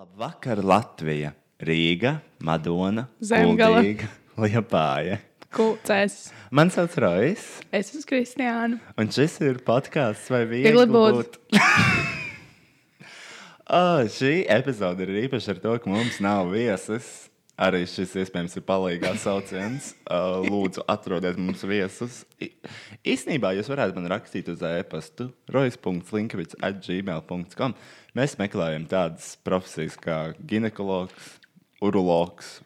Labvakar, Latvija, Rīga, Madona, Zemgale. Kuldīga, Liepāja. Kulcēs. Man sauc Rojas, Es esmu Kristiāna. un šis ir podkāsts vai Viegli viegli būt. būt. oh, šī epizode ir īpaša ar to, ka mums nav viesis. Arī šis iespējams ir palīgās sauciens. Uh, lūdzu, atrodiet mums viesus. Īsnībā jūs varētu man rakstīt uz e-pastu rojas.linkavits atgmail.com. Mēs meklējam tādas profesijas kā ginekologs, urologs.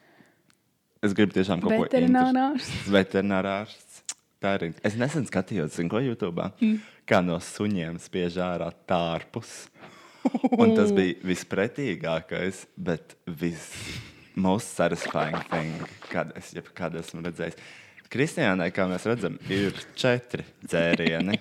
Es gribu tiešām kaut ko Veterinārārs. Veterinārārsts. Tā ir. Es nesen skatījos, zinu, ko YouTube. Mm. Kā no suņiem spiež ārā tārpus. Un tas bija vispretīgākais, bet vis most satisfying thing, kad es jebkad esmu redzējis. Kristiānai, kā mēs redzam, ir četri dzērieni.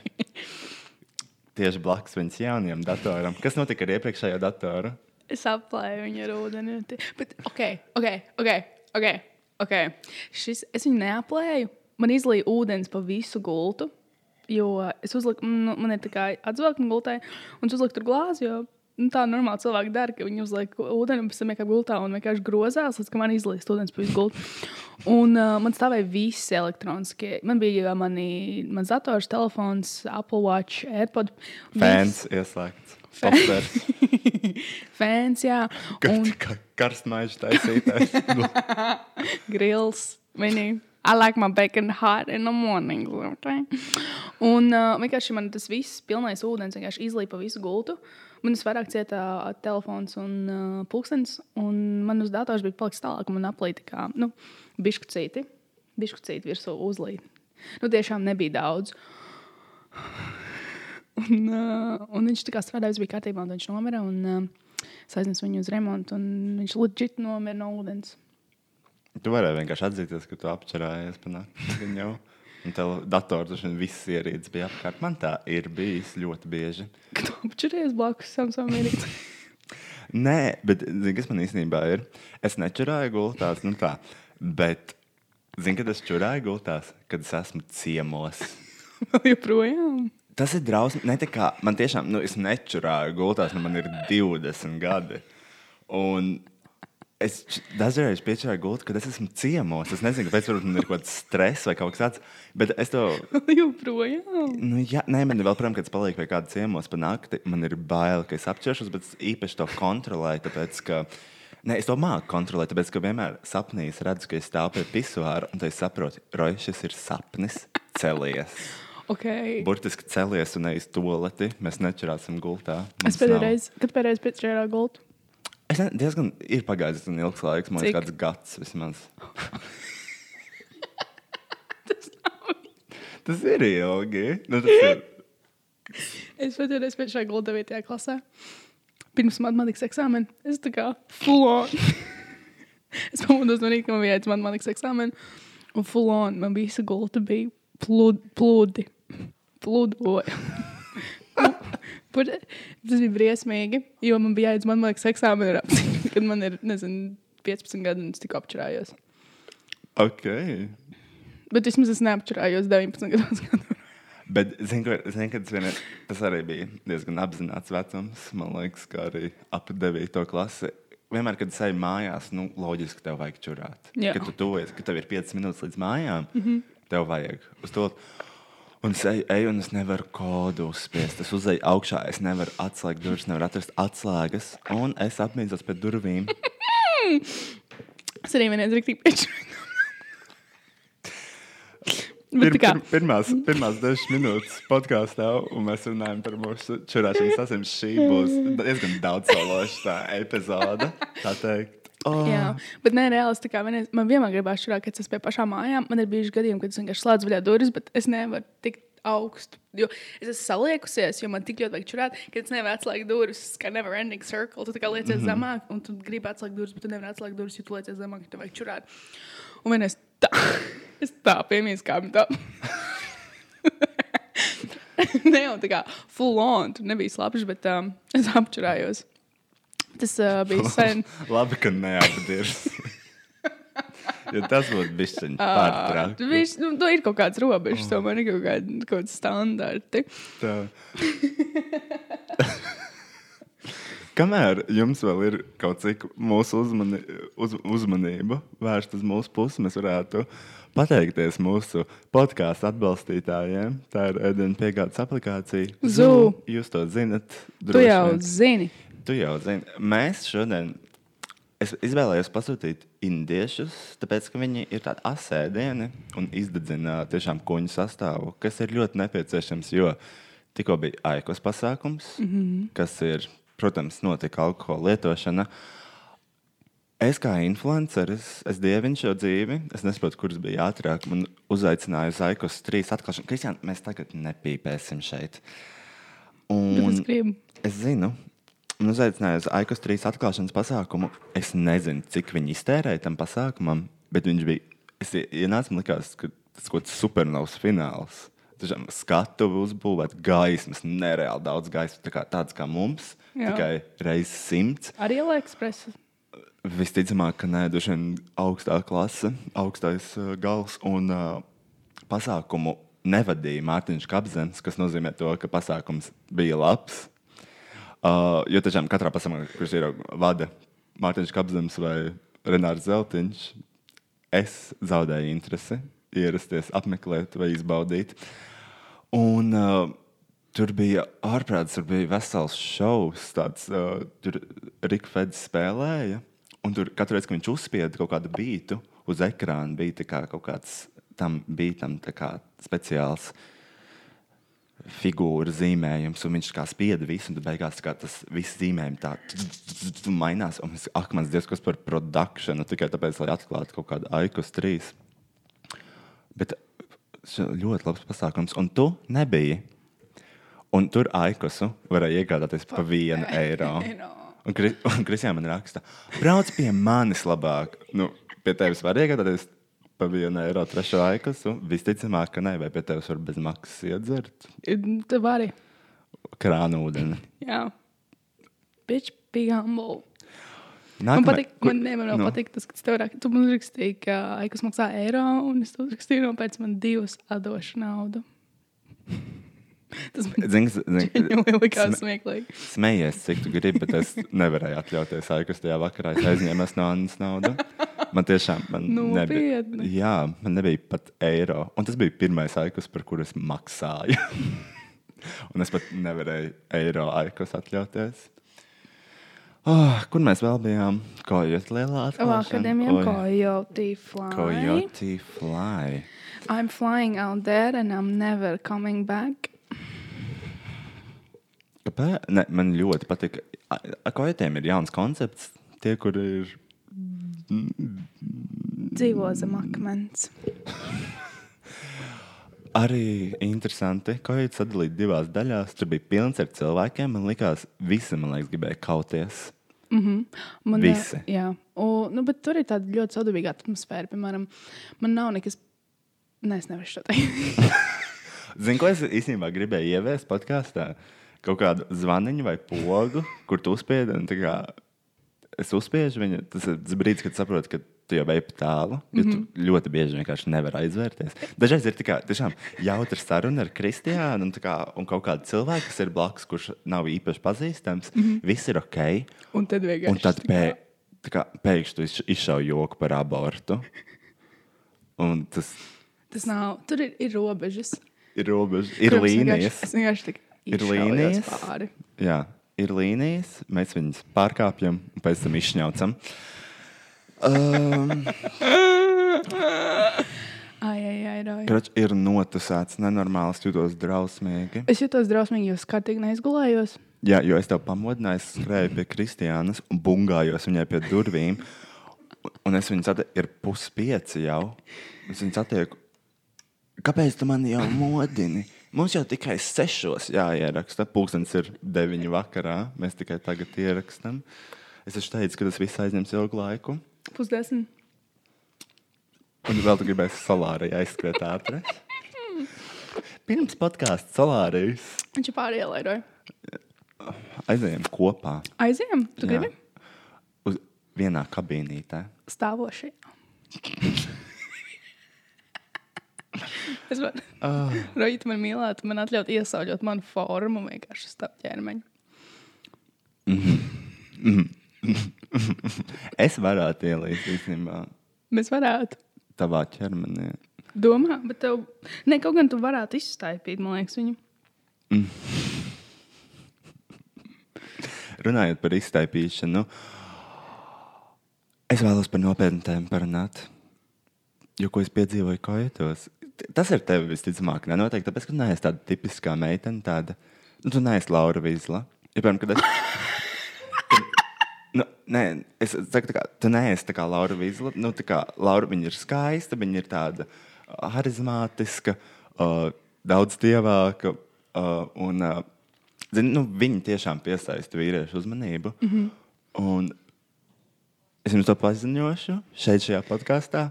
Tieši blakus viņas jaunajam datoram. Kas notika ar iepriekšējo datoru? Es aplēju viņu ar ūdeni. Bet, ok, ok, ok. okay, okay. Šis, es viņu neaplēju. Man izlīja ūdens pa visu gultu. Jo es uzliku, man, man ir tā kā atzvakna gultē, un es uzliku tur glāzi. Jo, nu, tā normāli cilvēki dara, ka viņi uzliek ūdeni, un pēc tam vienkārši gultā un vienkārši grozās, līdz man izlīst ūdens pa visu gultu. Un uh, man stāvēja visi elektroniskie. Man bija uh, mani, mans dators, telefons, Apple Watch, AirPod. Fans ieslēgts. Popsters. Fans, jā. Un... Karstmaiņš taisītājs. grills. Mini. I like my bacon hot in the morning. Un uh, vienkārši man tas viss pilnais ūdens vienkārši izlīja pa visu gultu. Man vairāk cieta uh, telefons un uh, pulkstenis. Un man uz dators bija palicis tālāk, un man aplīja kā nu, bišķucīti. Bišķucīti virsū uzlīja. Nu, tiešām nebija daudz. Un, uh, un viņš tā kā strādāja, bija kārtībā, un viņš nomira. Un, uh, es aiznesu viņu uz remontu, un viņš legit nomira no ūdens. Tu vari vienkārši atzīties, ka tu apčerājies panākt viņu. Un tev dators tas viss ierīces bija apkārt. Man tā ir bijis ļoti bieži. Kad apčuries blakus Samsung ierīcei. Nē, bet zini, kas man īstenībā ir? Es nečurāju gultās, nu tā. Bet, zini, kad es čurāju gultās, kad es esmu ciemos. Vēl joprojām. Tas ir drausmīgi. Ne, tā kā man tiešām, nu, es nečurāju gultās, nu, man ir 20 gadi. Un es dažreiz piečurāju gultu, kad es esmu ciemos. Es nezinu, kāpēc man ir kaut kāds stress vai kaut kas tāds. Bet es to joprojām. Nu, jā, nē, man ir vēl, protams, kad es palieku pie kāda ciemosa pa nakti. Man ir bail, ka es apķeršos, bet es īpaši to kontrolēju. Tāpēc, ka, nē, es to māku kontrolēt, tāpēc, ka vienmēr sapnī es redzu, ka es stāvu pie pisuāra un es saprotu, Roja, šis ir sapnis celies. Okay. Burtiski celies un nevis toleti. Mēs nečurāsim gultā. Es Mums pēdējo nav- reizi, kad pēdējais pēc šajā gultu. Es diezgan ir pagājis ilgs laiks, man liekas, kāds gads vismaz. Tas ir ilgi. Nu, tas ir. Es reizi pēc šajā gulta 9. klasē. Pirms matemātikas eksāmena. Es tā kā full on. es pamodos no rīta, ka man bija jāiet matemātikas eksāmenu. Un full on man visa gulta bija plūd, plūdi. Plūdoja. Par- Tas bija briesmīgi, jo man bija jāiet uz ar apziņu, kad man ir, nezinu, 15 gadi un es tik apčurājos. Ok. Bet vismaz es neapčurājos 19 gados. Bet, zinu, ka, zin, ka vien, tas arī bija diezgan apzināts vecums. Man liekas, ka arī ap 9. klasi. Vienmēr, kad es eju mājās, nu, loģiski, ka tev vajag čurāt. Jā. Kad tu tuvojies, ka tev ir 5 minūtes līdz mājām, mm -hmm. tev vajag uz to. Un es eju, eju un es nevaru kodu uzspiest. Es uzeju augšā, es nevaru atslēgt durvis, nevaru atrast atslēgas. Un es apmītos pie durvīm. Es arī vienreiz rīktīgi. Bet Pir, pir, pirmās, pirmās dažas minūtes podkāstā, un mēs runājam par mūsu čurāšanas sasiem. Šī būs diezgan daudz sološa epizode. Tā teikt. Oh. jā, bet nē, reāli es tā kā vienreiz, man vienmēr gribās šurāt, kad es pie pašām mājām. Man ir bijuši gadījumi, kad es vienkārši slēdzu vaļā durvis, bet es nevaru tikt augstu. Jo es esmu saliekusies, jo man tik ļoti vajag čurāt, ka es nevaru atslēgt durvis, kā never ending circle. Tu kā liecies mm -hmm. zemāk, un tu gribi atslēgt durvis, bet tu nevari atslēgt durvis, jo tu liecies zemāk, ka tev vajag čurāt. Un vienreiz tā, es tā piemīs kā tā. ne jau tā kā full on, tur nebija slapjš, bet um, es apčurājos. Tas uh, bija sen. Labi, ka neapdirs. jo tas būtu bijis Tur pārtraukt. viss, nu, tur ir kaut kāds robežs, tomēr ir kaut kādi kaut kādi standarti. Tā. Kamēr jums vēl ir kaut cik mūsu uzmani, uz, uzmanība vērsta uz mūsu pusi, mēs varētu pateikties mūsu podkāstu atbalstītājiem. Tā ir ēdienu piegādes aplikācija. Zoo. Jūs to zinat. Tu jau vien. Tu jau zini. Mēs šodien es izvēlējos pasūtīt indiešus, tāpēc ka viņi ir tādi asēdieni un izdedzina tiešām kuņu sastāvu, kas ir ļoti nepieciešams. Jo tikko bija aikos pasākums, mm -hmm. kas ir, protams, notika alkohola lietošana. Es kā influenceris, es dievinu šo dzīvi. Es nesaprotu, kurš bija ātrāk. Man uzaicināja uz Aikos trīs atklāšanu. Kristiāna, mēs tagad nepīpēsim šeit. Bet es gribu. Es zinu, man uzaicināja uz Aikos trīs atklāšanas pasākumu. Es nezinu, cik viņi iztērēja tam pasākumam, bet viņš bija. Es ienācu, man likās, ka tas kaut kāds supernovs fināls. Tiešām skatu uzbūvēt gaismas, nereāli daudz gaismas, tā kā, tāds kā mums, Jā. tikai reizes simts. Arī Lielexpress. Visticamāk, ka nē, droši vien augstā klase, augstais uh, gals un uh, pasākumu nevadīja Mārtiņš Kapzens, kas nozīmē to, ka pasākums bija labs. Uh, jo tiešām katrā pasākumā, kurš ir vada Mārtiņš Kapzens vai Renārs Zeltiņš, es zaudēju interesi ierasties, apmeklēt vai izbaudīt. Un, uh, Tur bija ārprāts, tur bija vesels šovs. Tāds, uh, tur Rīgas Feds spēlēja. Un tur katru reizi, kad viņš uzspieda kaut kādu beitu uz ekrāna, bija kā kaut kāds tam beitam tā kā speciāls figūra zīmējums. Un viņš kā spieda visu, un beigās kā tas viss zīmējums tā mainās. Un es ak, mans dievs, kas par produkciju, tikai tāpēc, lai atklātu kaut kādu aikus trīs. Bet ļoti labs pasākums, un tu nebiji. Un tur aikosu varēja iegādāties par vienu eiro. Un, Kri- un Kristiāna man raksta, brauc pie manis labāk. Nu, pie tevis var iegādāties par vienu eiro trešo aikosu. Visticamāk, ka nē, vai pie tevis var bez maksas iedzert Tev arī. krānu ūdeni. Jā. Bitch, be humble. Man Nākamā- patīk, man, ne, man no. patīk tas, ka tu, rak, tu man rakstīji, ka Aikas maksā eiro, un es to rakstīju, un pēc man divas atdošu naudu. Tas man zini, ļoti likās smieklīgi. Smējies, cik tu gribi, bet es nevarēju atļauties aikus tajā vakarā. Es aizņēmu no Annas naudu. Man tiešām man nebija. Jā, man nebija pat eiro. Un tas bija pirmais aikus, par kuru es maksāju. Un es pat nevarēju eiro aikus atļauties. Oh, kur mēs vēl bijām? Kojot lielā atklāšana. Akadēmijam Oi, Coyote Fly. Coyote Fly. I'm flying out there and I'm never coming back. Kāpēc? Ne, man ļoti patīk. Kojotiem ir jauns koncepts. Tie, kur ir Dzīvo zem akmens. Arī interesanti, ka viņš sadalīja divās daļās. Tur bija pilns ar cilvēkiem. Man liekas, visi man liekas, gribēja kauties. Man, Visi. Jā, un, nu, bet tur ir tāda ļoti sadarbīga atmosfēra. Piemēram, man nav nekas. Nē, es nevaru šo teikt. Zini, ko es īstenībā gribēju ieviest podkāstā? Kaut kādu zvaniņu vai pogu, kur tu uzspiedi. un tā kā Es uzspiežu viņu. Tas ir tas brīdis, kad saprotu, ka tu jau pa tālu. Jo mm -hmm. tu ļoti bieži vienkārši nevari aizvērties. Dažreiz ir tikai tiešām jautra saruna ar Kristiānu un, kā, un kaut kādu cilvēku, kas ir blakus, kurš nav īpaši pazīstams. Mm -hmm. Viss ir ok. Un tad vienkārši. Un tad pē, kā pēkšņi tu iz- izšauj joku par abortu. Un tas Tas nav. Tur ir, ir robežas. ir robežas, ir Kurus līnijas. vienkārši- Es vienkārši tik Ir līnijas. Pāri. Jā, ir līnijas, mēs viņus pārkāpjam un pēc tam izšņaucam. Um, Ai, ai, ai. Krač, ir notusēts, nenormāls, jūtos drausmīgi. Es jutos drausmīgi, jo es kārtīgi neizgulējos. Jā, jo es tev pamodināju, es skrēju pie Kristiānas un bungājos viņai pie durvīm. Un es viņu satieku, ir puspieci jau. Es viņu satieku, kāpēc tu mani jau modini? Mums jau tikai sešos jāieraksta. Pūkstens ir deviņi vakarā. Mēs tikai tagad ierakstām. Es taču teicu, ka tas viss aizņems ilgu laiku. Pusdesmit. Un vēl tu gribēsi solārai aizskriet ātri. Pirms podkāstu solārijas Viņš ir pāri ielai. aizējām kopā. Aizējām, tu Jā. gribi? Uz vienā kabīnītē. Stāvošie. es varu. Ah. Rojīt man mīlētu, man atļaut iesauļot manu formu vienkārši uz tā ķermeņa. Es varētu ielīst īstenībā Mēs varētu. tavā ķermenī. Domā, bet tev. Ne, kaut gan tu varētu izstaipīt, man liekas, viņu. Runājot par iztaipīšanu, es vēlos par nopietnu tēmu parunāt. Jo, ko es piedzīvoju kājietos, tas ir tev visticamāk. Ne? Noteikti tāpēc, ka tu neesi tāda tipiskā meitene, tāda. Nu, tu neesi Laura Vīsla. Ja, piemēram, kad es. Nu, nē, es saku, kā, tu neesi tā kā Laura Vīsla. Nu, tā kā Laura viņa ir skaista, viņa ir tāda uh, harizmātiska, uh, daudz dievāka. Uh, un, uh, zini, nu, viņa tiešām piesaista vīriešu uzmanību. Mm -hmm. Un es jums to paziņošu šeit, šajā podkāstā.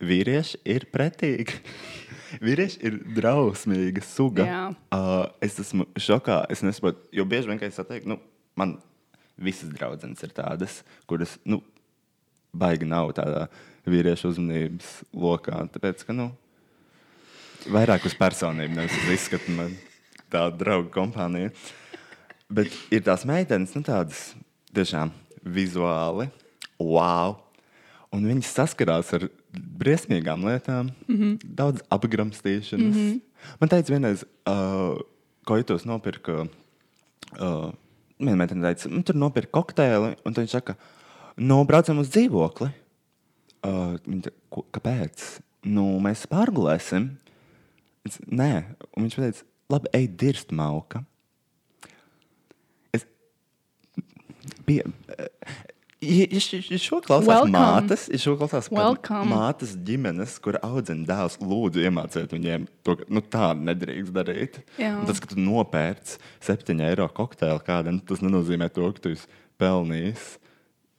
Vīrieši ir pretīgi. Vīrieši ir drausmīga suga. Jā. Uh, es esmu šokā. Es nesaprotu, jo bieži vien, kad es satieku, nu, man visas draudzenes ir tādas, kuras, nu, baigi nav tādā vīriešu uzmanības lokā. Tāpēc, ka, nu, vairāk uz personību, nevis uz izskatu, man tāda draugu kompānija. Bet ir tās meitenes, nu, tādas tiešām vizuāli, wow. Un viņas saskarās ar briesmīgām lietām, mm -hmm. daudz apgramstīšanas. Mm -hmm. Man teica, vienreiz, uh, ko jūtos nopirka. Uh, Viena meitene teica, nu, tur nopirka kokteili, un viņš saka, nu, braucam uz dzīvokli. Uh, te, "Ko- kāpēc? Nu, mēs pārgulēsim. Es, Nē, un viņš teica, labi, ej, dirst mauka. Es, pie, Ja, ja, š- ja šo klausās Welcome. mātes, ja šo klausās mātes ģimenes, kur audzina dēls, lūdzu, iemāciet viņiem to, ka nu, tā nedrīkst darīt. Tas, ka tu nopērci 7 eiro kokteili kādam, tas nenozīmē to, ka tu esi pelnījis.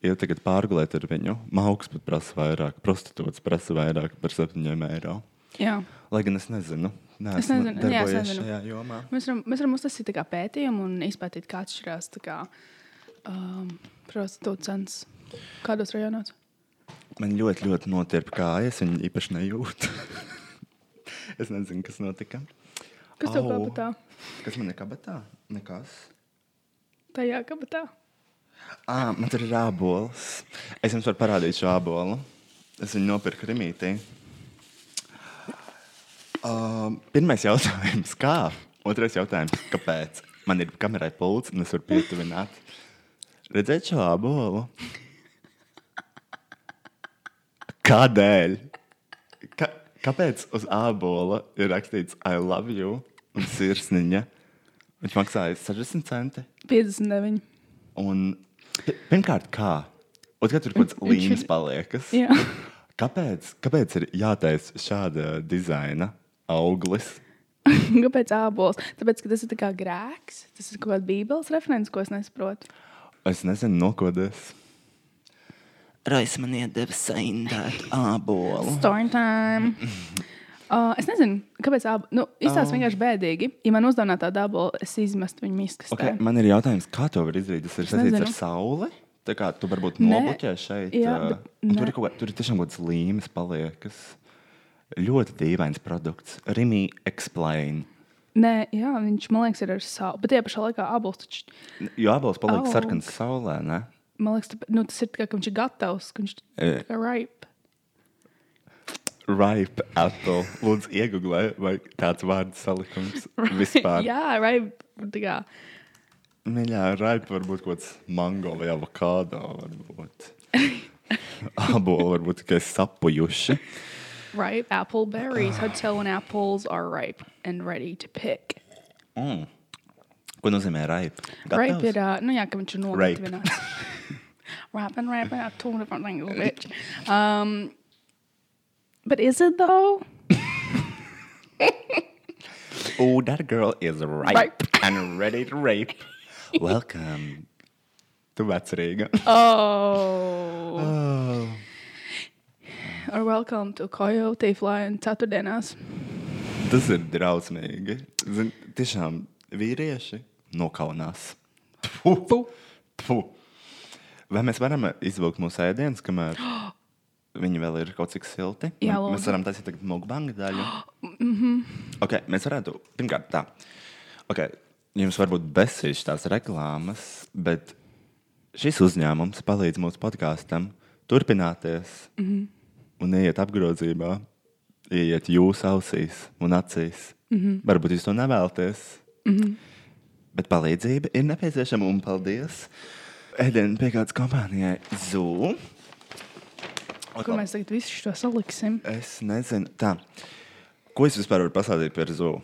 Ja tagad pārgulēt ar viņu, mauks pat prasa vairāk, prostitūts prasa vairāk par 7 eiro. Jā. Lai gan es nezinu, Es neesmu nezinu, jā, es nezinu. šajā jomā. Mēs varam, mēs varam uztaisīt pētījumu un izpētīt, kā atšķirās kā, um, prostitūta cenas. Kādos rajonos? Man ļoti, ļoti notirpa kājas, viņa īpaši nejūt. es nezinu, kas notika. Kas tev kabatā? Kas man ir kabatā? Nekas. Tajā kabatā. Ah, man tur ir ābols. Es jums varu parādīt šo ābolu. Es viņu nopirku Rimītī. Uh, pirmais jautājums, kā? Otrais jautājums, kāpēc? Man ir kamerai pults, un es varu pietuvināt. Redzēt šo ābolu? Kādēļ? Ka, kāpēc uz ābola ir rakstīts I love you un sirsniņa? Viņš maksāja 60 centi. 59. Un, pi- pirmkārt, kā? Otrkārt, tur kaut kāds līnijas paliekas. Jā. Kāpēc, kāpēc ir jātaisa šāda dizaina auglis? Kāpēc ābols? Tāpēc, ka tas ir kā grēks. Tas ir kaut kāds bībeles referents, ko es nesaprotu. Es nezinu, nokodies. Rais man iedeva saindētu ābolu. Story time. Uh, es nezinu, kāpēc ābols. Nu, izstāsta Oh. vienkārši bēdīgi. Ja man uzdāvā tādu ābolu, es izmestu viņu miskastē. Okay, man ir jautājums, kā to var izdarīt? Tas ir Es saistīts ar sauli. Tā kā tu varbūt Nē. nobloķē šeit. Jā, ā, bet un tur, ir kaut tur ir tiešām kaut kāds līmenis paliekas. Ļoti dīvains produkts. Rimi explain. Nē, jā, viņš man liekas, ir ar savu. Bet tajā pašā laikā ābols taču. Jo ābols paliek Aug. sarkans saulē, ne? Man liekas, tāpēc, nu, tas ir tā kā, ka viņš ir gatavs, ka viņš E. ir ripe. Ripe apple. Lūdzu, iegūlē, vai tāds vārdu salikums vispār. jā, ripe. tā kā. Mīļā, ripe var būt kaut kāds mango vai avokado. Varbūt. Aboli varbūt tikai sapujuši. Ripe apple berries. To tell when apples are ripe and ready to pick. Mm. Ko nozīmē ripe? Ripe ir, uh, nu jā, ka viņš ir nogatavināts. Ripe and ripe are two different things, bitch. Um, but is it though? Oh, that girl is ripe, Ripe. and ready to rape. Welcome. to vecrīga. Oh. Oh. Or welcome to Coyote Fly un ceturtdienās. Tas ir drausmīgi. Zin, tiešām vīrieši nokaunās. Tfu. Fu. Tfu. Vai mēs varam izvilkt mūsu ēdienas, kamēr viņi vēl ir kaut cik silti? Jā, mēs lūdzu. varam taisīt tagad mukbanga daļu. okay, mēs varētu, pirmkārt, tā. Okay, jums varbūt besīšu tās reklāmas, bet šis uzņēmums palīdz mūsu podkāstam turpināties mm -hmm. Un iet apgrozībā, iet jūsu ausīs un acīs. Mm -hmm. Varbūt jūs to nevēlaties, mm -hmm. bet palīdzība ir nepieciešama un paldies ēdienu piegādes kompānijai Zoo. Ko mēs tagad visu šo saliksim? Es nezinu, tā. Ko es vispār varu pasādīt par Zoo?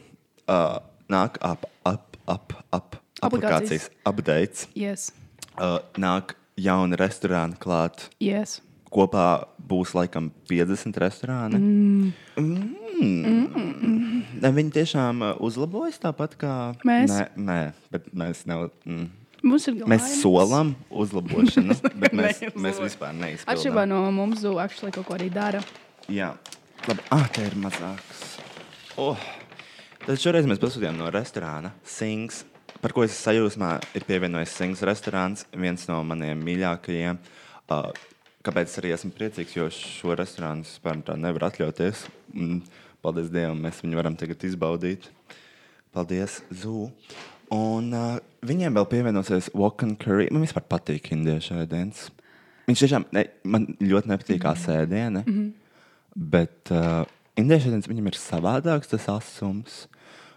Uh, nāk ap, ap, ap, ap aplikācijas updates. Yes. Uh, nāk jauna restorāna klāt. Yes. Kopā būs laikam 50 restorāni. Mm. Mm. Mm. Viņi tiešām uh, uzlabojas tāpat kā Mēs? Nē, nē bet mēs nevaram. Mm. Mēs solam uzlabošanu, bet mēs, mēs vispār neizpildām. Atšķirībā no mums, Zoo actually kaut ko arī dara. Jā, labi. Ah, tā ir mazāks. Oh. Tad šoreiz mēs pasūtījām no restorāna Sings. Par ko es sajūsmā, ir pievienojis Sings restorāns, viens no maniem mīļākajiem. Uh, kāpēc arī esmu priecīgs, jo šo restorānu es vispār tā nevaru atļauties. Un, paldies Dievam, mēs viņu varam tagad izbaudīt. Paldies, Zoo. Un uh, viņiem vēl pievienosies Walk and Curry. Man vispār patīk indiešu ēdiens. Viņš tiešām ne, man ļoti nepatīk kā sēdiena. Mm -hmm. Bet uh, indiešu ēdiens viņam ir savādāks, tas asums.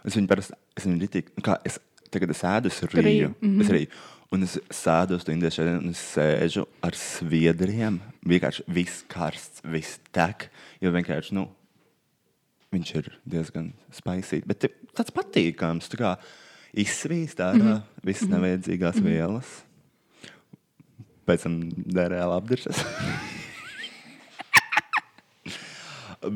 Es viņu parasti, es viņu ritīgi, kā es tagad es ēdu, es rīju. Rīju, Mm -hmm. Es rīju. Un es sēdu uz to indiešu ēdienu, un es sēžu ar sviedriem. Vienkārši viss karsts, viss tek. Jo vienkārši, nu, viņš ir diezgan spēcīgs. Bet tāds patīkams, tā kā izsvīst ārā mm -hmm. visas nevajadzīgās mm -hmm. vielas. Pēc tam dērēlā apdiršas.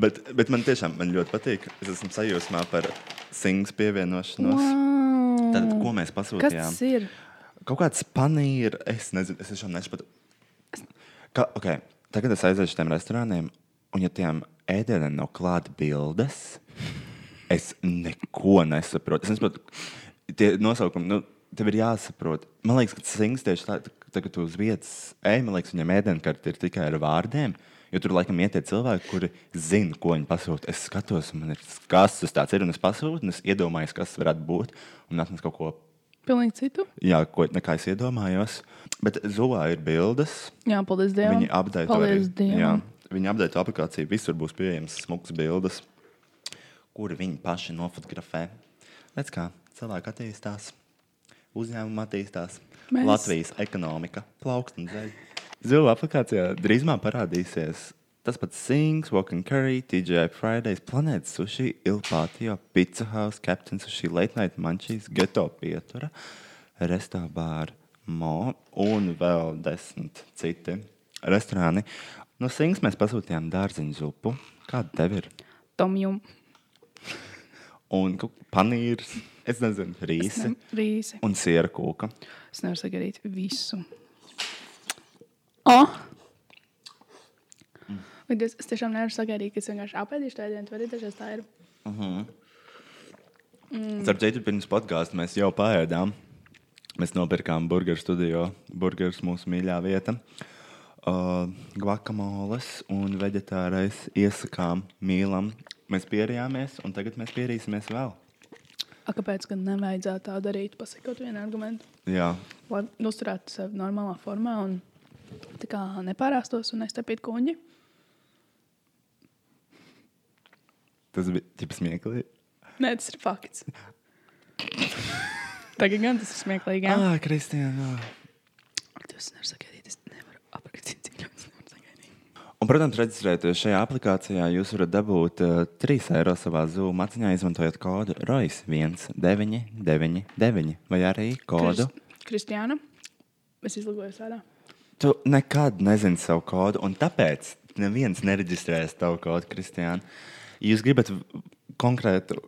bet, bet man tiešām man ļoti patīk. Es esmu sajūsmā par sings pievienošanos. Wow. Tad, ko mēs Kas pasūtījām? tas ir? Kaut kāds panīrs, es nezinu, es tiešām nesaprotu. Ka, okay, tagad es aiziešu uz tiem restorāniem, un ja tiem ēdieniem nav klāta bildes, es neko nesaprotu. Es nesaprotu, tie nosaukumi, nu, tev ir jāsaprot. Man liekas, ka sings tieši tā, tā, kad tu uz vietas ej, man liekas, viņam ēdienkarte ir tikai ar vārdiem. Jo tur laikam iet tie cilvēki, kuri zina, ko viņi pasūta. Es skatos, man ir kas tas ir, un es pasūtu, un es iedomājos, kas tas varētu būt, un atnes kaut ko Pilnīgi citu. Jā, ko nekā es iedomājos. Bet Zuvā ir bildes. Jā, paldies Dievam. Viņi apdeito Paldies arī. Dievam. Jā, viņi apdeito aplikāciju. Visur būs pieejamas smukas bildes, kuri viņi paši nofotografē. Redz, kā cilvēki attīstās, uzņēmumi attīstās. Mēs-. Latvijas ekonomika plaukst un zeļ. Zuvā aplikācijā drīzumā parādīsies tas pats Sings, Walk and Curry, TGI Fridays, Planētas Sushi, Ilpātio, Pizza House, Captain Sushi, Late Night Munchies, Geto Pietura, Restābāra, Mo un vēl desmit citi restorāni. No Sings mēs pasūtījām dārziņu zupu. Kāda tev ir? Tomjum. Un panīrs, es nezinu, rīsi Rīsi. un siera kūka. Es nevaru sagadīt visu. Oh! Mm. Es, es tiešām nevaru sagaidīt, ka es vienkārši apēdīšu tādu dienu, vai arī dažreiz tā ir. Mm. Starp citu, pirms podkāstā mēs jau pāēdām. Mēs nopirkām burgeru studijā. Burgers mūsu mīļā vieta. Uh, Guakamoles un vegetārais iesakām mīlam. Mēs pierījāmies, un tagad mēs pierīsimies vēl. A, kāpēc gan nevajadzētu tā darīt? Pasakot vienu argumentu. Jā, Lai uzturētu sevi normālā formā un tā kā nepārāstos un nestapītu kuņģi. Tas bija tikai smieklīgi. Nē, tas ir fakts. Tagad gan tas ir smieklīgi. Jā, Ah, Kristīna. Ak, tas nevar sagaidīt. Es nevaru aprakstīt, cik ļoti nevaru sagaidīt. Un, protams, reģistrēties šajā aplikācijā, jūs varat dabūt uh, 3 eiro savā zūmu maciņā, izmantojot kodu ROIS 1999 vai arī kodu. Krist- Kristiāna, es izlūkoju sādā. Tu nekad nezini savu kodu, un tāpēc neviens nereģistrēs tavu kodu, Kristiāna. Jūs gribat konkrētu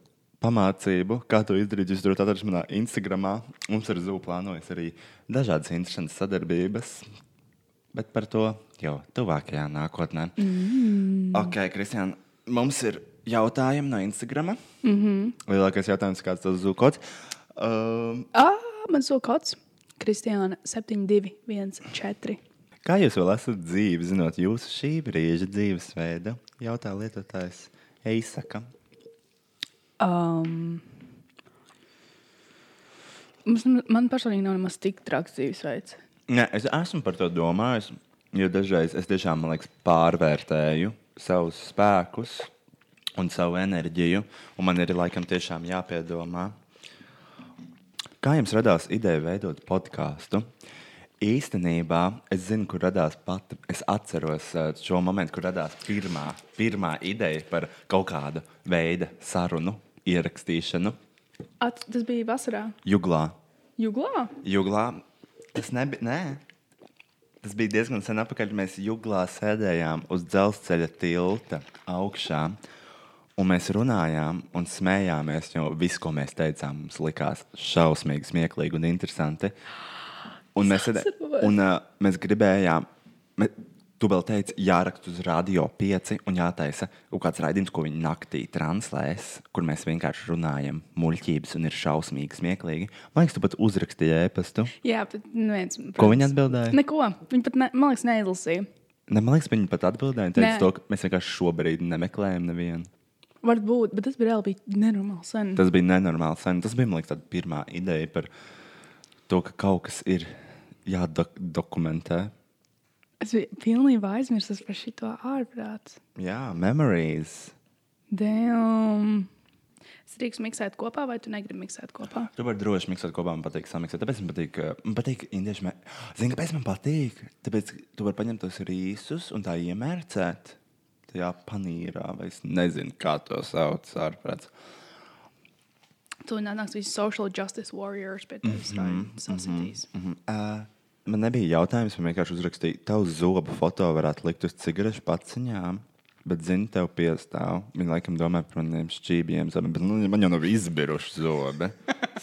pamācību, kā to izdarīt, jūs varat atrast manā Instagram. Mums ar Zūmu plānojas arī dažādas interesantas sadarbības, bet par to jau tuvākajā nākotnē. Mm. Ok, Kristiāna, mums ir jautājumi no Instagram. Mm -hmm. Lielākais jautājums, kāds tas Zūmu kods? Um, Ah, man so kods. Kristiāna 7214. Kā jūs vēl esat dzīvi, zinot jūsu šī brīža dzīvesveidu? Jautā lietotājs Eisaka. Um, mums, man personīgi nav nemaz tik traks dzīvesveids. Nē, es esmu par to domājis. Jo dažreiz es tiešām man liekas, pārvērtēju savus spēkus un savu enerģiju. Un man ir laikam tiešām jāpiedomā, kā jums radās ideja veidot podkāstu. Īstenībā es zinu, kur radās pati. Es atceros eh, šo momentu, kur radās pirmā, pirmā ideja par kaut kādu veidu sarunu ierakstīšanu. At, tas bija vasarā. Juglā. Juglā? Juglā tas nebija. Nē. Tas bija diezgan sen atpakaļ. Mēs juglā sēdējām uz dzelzceļa tilta augšā. Un mēs runājām un smējāmies, jo viss, ko mēs teicām, mums likās šausmīgi, smieklīgi un interesanti. Un mēs, sēdē, un, uh, mēs gribējām, mē, tu vēl teici, jāraksta uz radio pieci un jātaisa kaut kāds raidījums, ko viņi naktī translēs, kur mēs vienkārši runājam muļķības un ir šausmīgi, smieklīgi. Man liekas, tu pat uzrakstīji ēpastu. Jā, bet neviens. Ko viņi atbildēja? Neko. Viņi pat, ne, man liekas, neizlasīja. Ne, man liekas, viņi pat atbildēja. Teica, Nē. to, ka mēs vienkārši šobrīd nemeklējam nevienu. Varbūt, bet tas bija reāli bija nenormāli sen. Tas bija nenormāli sen. Tas bija man liekas, pirmā ideja par to, ka kaut kas ir jādokumentē. Es biju pilnībā aizmirsis par šo ārprātu. Jā, memories. Damn. Es drīkstu miksēt kopā, vai tu negribi miksēt kopā? Tu vari droši miksēt kopā, man patīk samiksēt. Tāpēc man patīk, uh, man patīk indiešu. Me... Zini, kāpēc man patīk? Tāpēc tu vari paņemt tos rīsus un tā iemērcēt tajā panīrā, vai es nezinu, kā to sauc ārprāts. Tu nāks visi social justice warriors pie tevis mm -hmm, sasitīs. Mm Mhm. Uh, man nebija jautājums, man vienkārši uzrakstīja, tavu zobu foto varētu likt uz cigarešu paciņām. Bet, zini, tev piestāv. Viņa laikam domā par maniem šķībiem. zobiem, Bet nu, man jau nav izbiruši zobi.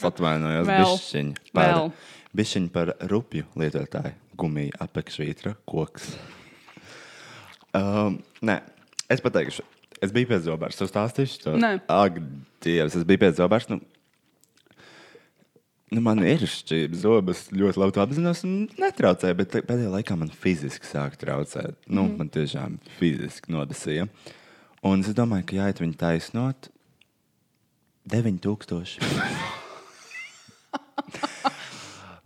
Atvainojos. Bišķiņ par, bišķiņ par rupju lietotāju. Gumija, apakšvītra, koks. Um, nē, es pateikšu. Es biju pie zobārsta. Es stāstīšu to. Nē. Ak, Dievs, es biju pie zobārsta. Nu, Nu, man ir šķības zobas, ļoti labi apzinos, un netraucēja. Bet pēdējā laikā man fiziski sāk traucēt. Nu, mm. Man tiešām fiziski nodasīja. Un es domāju, ka jāiet viņu taisnot 9000.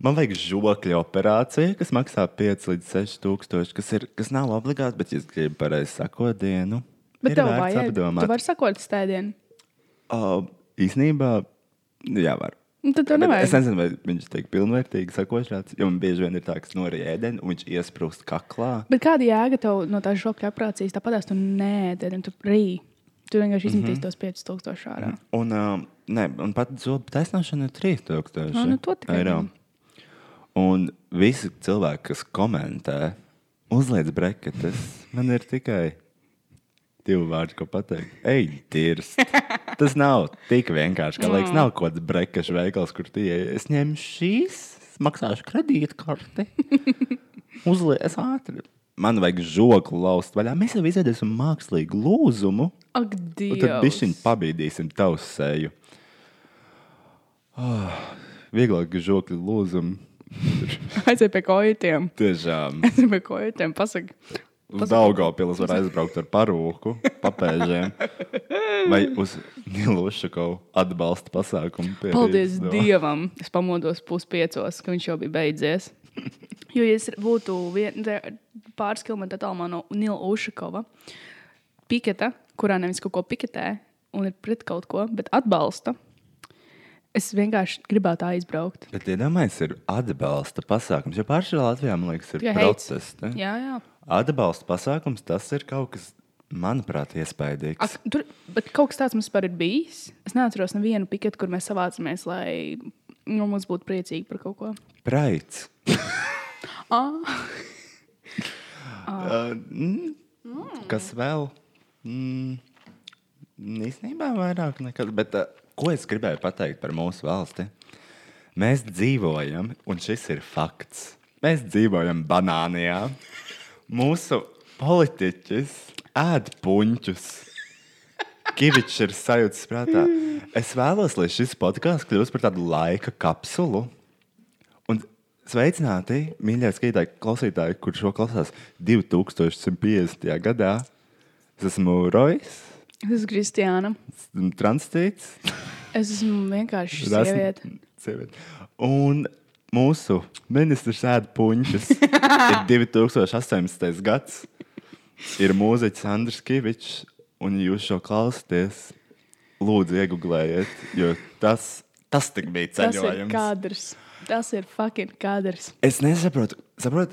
Man vajag žokļa operāciju, kas maksā 5 līdz 6 tūkstoši, kas, ir, kas nav obligāti, bet, es gribu pareizi sakot dienu, Bet tev vajag. apdomāt. Tu vari sakot stēdienu. Uh, īsnībā, jā, var. Tad tev Bet nevajag. Es nezinu, vai viņš tiek pilnvērtīgi sakošāts, jo man bieži vien ir tā, ka norija ēdienu un viņš iesprūst kaklā. Bet kāda jēga tev no tās žokļa operācijas? Tāpat tu nē, tad tu rī. Tu vienkārši izmetīsi tos 5000 ārā. Un, uh, ne, un pat zobu taisnošana ir 3000 Ā, nu eiro. Un visi cilvēki, kas komentē, uzliek breketes, man ir tikai divi vārdi, ko pateikt. Ej, tīrs! Tas nav tik vienkārši. Kā liekas, nav kaut kāds brekešu veikals, kur tie es ņemšu šīs, maksāšu kredītkarti. Uzliek, es ātri. Man vajag žokli laust vaļā. Mēs jau izveidosim mākslīgu lūzumu. Ak, Dievs! tad bišķiņi pabīdīsim tavu seju. Oh, vieglāk žokļu lūzumu. Aizej pie kojotiem. Tiešām. Aizej pie kojotiem. Pasaki. Uz Daugaupils var aizbraukt ar parūku, papēžiem. Vai uz Nilušakovu atbalsta pasākumu. pie Paldies Rīgas. Dievam! Es pamodos puspiecos, ka viņš jau bija beidzies. Jo, ja es būtu vien, pāris kilometru attālumā no Nila Ušakova, piketa, kurā nevis kaut ko piketē un ir pret kaut ko, bet atbalsta, es vienkārši gribētu aizbraukt. Bet iedomājieties, ir atbalsta pasākums. Jo pāršā Latvijā, man liekas, ir protesti. Jā, jā. Atbalsta pasākums, tas ir kaut kas, manuprāt, iespaidīgs. Ak, tur, bet kaut kas tāds mums par ir bijis. Es neatceros nevienu piketu, kur mēs savācamies, lai nu, mums būtu priecīgi par kaut ko. Praids. Ah, Uh, mm, kas vēl? Mm, īstenībā vairāk nekad. Bet, uh, ko es gribēju pateikt par mūsu valsti? Mēs dzīvojam, un šis ir fakts. Mēs dzīvojam banānijā. Mūsu politiķis ēd puņķus. Kivičs ir sajūta prātā. Es vēlos, lai šis podkāsts kļūst par tādu laika kapsulu. Un sveicināti, mīļie skatītāji, klausītāji, kurš šo klausās 2150. gadā. Es esmu Rojas, es esmu Kristiāna. Transtīts. Es esmu vienkārši sieviete. sieviete. Un mūsu ministrs ēda puņķus. ir 2018. gads. Ir mūziķis Andris Kavičs, un jūs šo klausāties. Lūdzu, iegūlējiet, jo tas, tas bija Tas ir ceļojums. kadrs. Tas ir fucking kadrs. Es nesaprotu, saprot,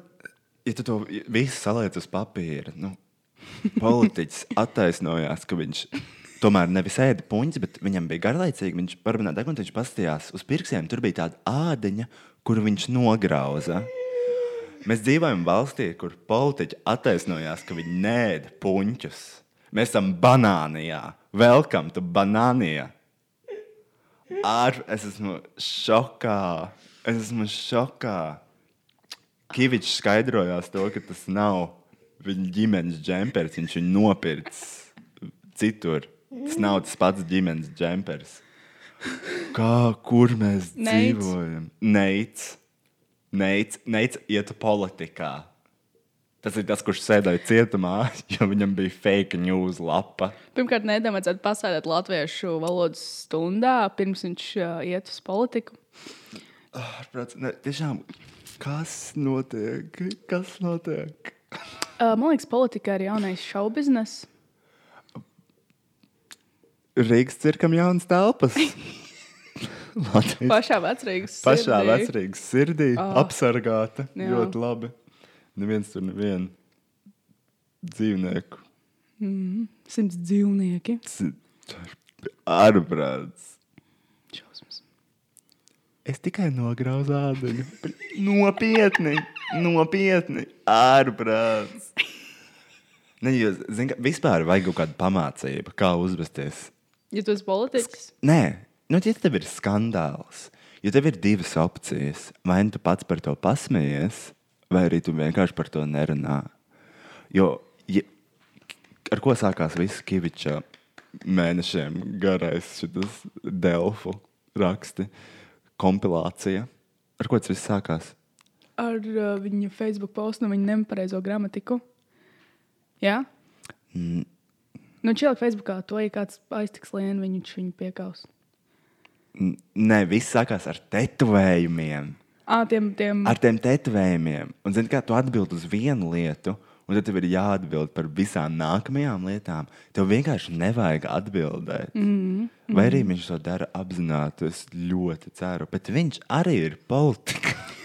ja tu to visu saliec uz papīra. Nu, politiķis attaisnojās, ka viņš tomēr nevis ēda puņķis, bet viņam bija garlaicīgi. Viņš parunāja, un viņš paskatījās uz pirkstiem. Tur bija tāda ādaņa, kuru viņš nograuza. Mēs dzīvojam valstī, kur politiķi attaisnojās, ka viņi nēda puņķus. Mēs esam banānijā. Welcome to banānijā. Ar, es esmu šokā. Es esmu šokā. Kavičs skaidrojās to, ka tas nav viņa ģimenes džempers. Viņš viņu nopircis citur. Tas nav tas pats ģimenes džempers. Kā, kur mēs Neits. dzīvojam? Neits. Neits, Neits iet politikā. Tas ir tas, kurš sēdēja cietumā, jo viņam bija fake news lapa. Pirmkārt, Nēdam vajadzētu pasādēt latviešu valodas stundā, pirms viņš uh, iet uz politiku. Ārprāts, ne, tiešām, kas notiek? Kas notiek? Uh, man liekas, politika ir jaunais šovu bizness. Rīgas cirkam jaunas telpas. Latvijas Pašā vecrīgas. pašā sirdī. vecrīgas sirdī, oh. apsargāta. Jā. Ļoti labi. Neviens tur nevienu dzīvnieku. Simts dzīvnieki. Ārprāts. Šausmas. Es tikai nograuzu ādaņu. Nopietni, nopietni. Ārprāts. Ne, jūs, zin, vispār vajag kaut kādu pamācību, kā uzvesties. Ja tu esi politiķis, Nē, nu, ja tev ir skandāls, ja tev ir divas opcijas, vai nu tu pats par to pasmējies, vai arī tu vienkārši par to nerunā. Jo, ja, ar ko sākās viss Kaviča mēnešiem garais Delfu raksti, kompilācija? Ar ko tas viss sākās? ar uh, viņa Facebook postu un viņa nepareizo gramatiku. Jā? Mm. Nu, čēlāk Facebookā to, ja kāds aiztiks lienu, viņš viņu piekaus. Nē, viss sākās ar tetovējumiem. Ā, tiem, tiem. ar tiem tetovējumiem. Un, zini, kā tu atbild uz vienu lietu, un tad tev ir jāatbild par visām nākamajām lietām. Tev vienkārši nevajag atbildēt. Mm -hmm. Vai arī viņš to dara apzināti, es ļoti ceru. Bet viņš arī ir politiķis.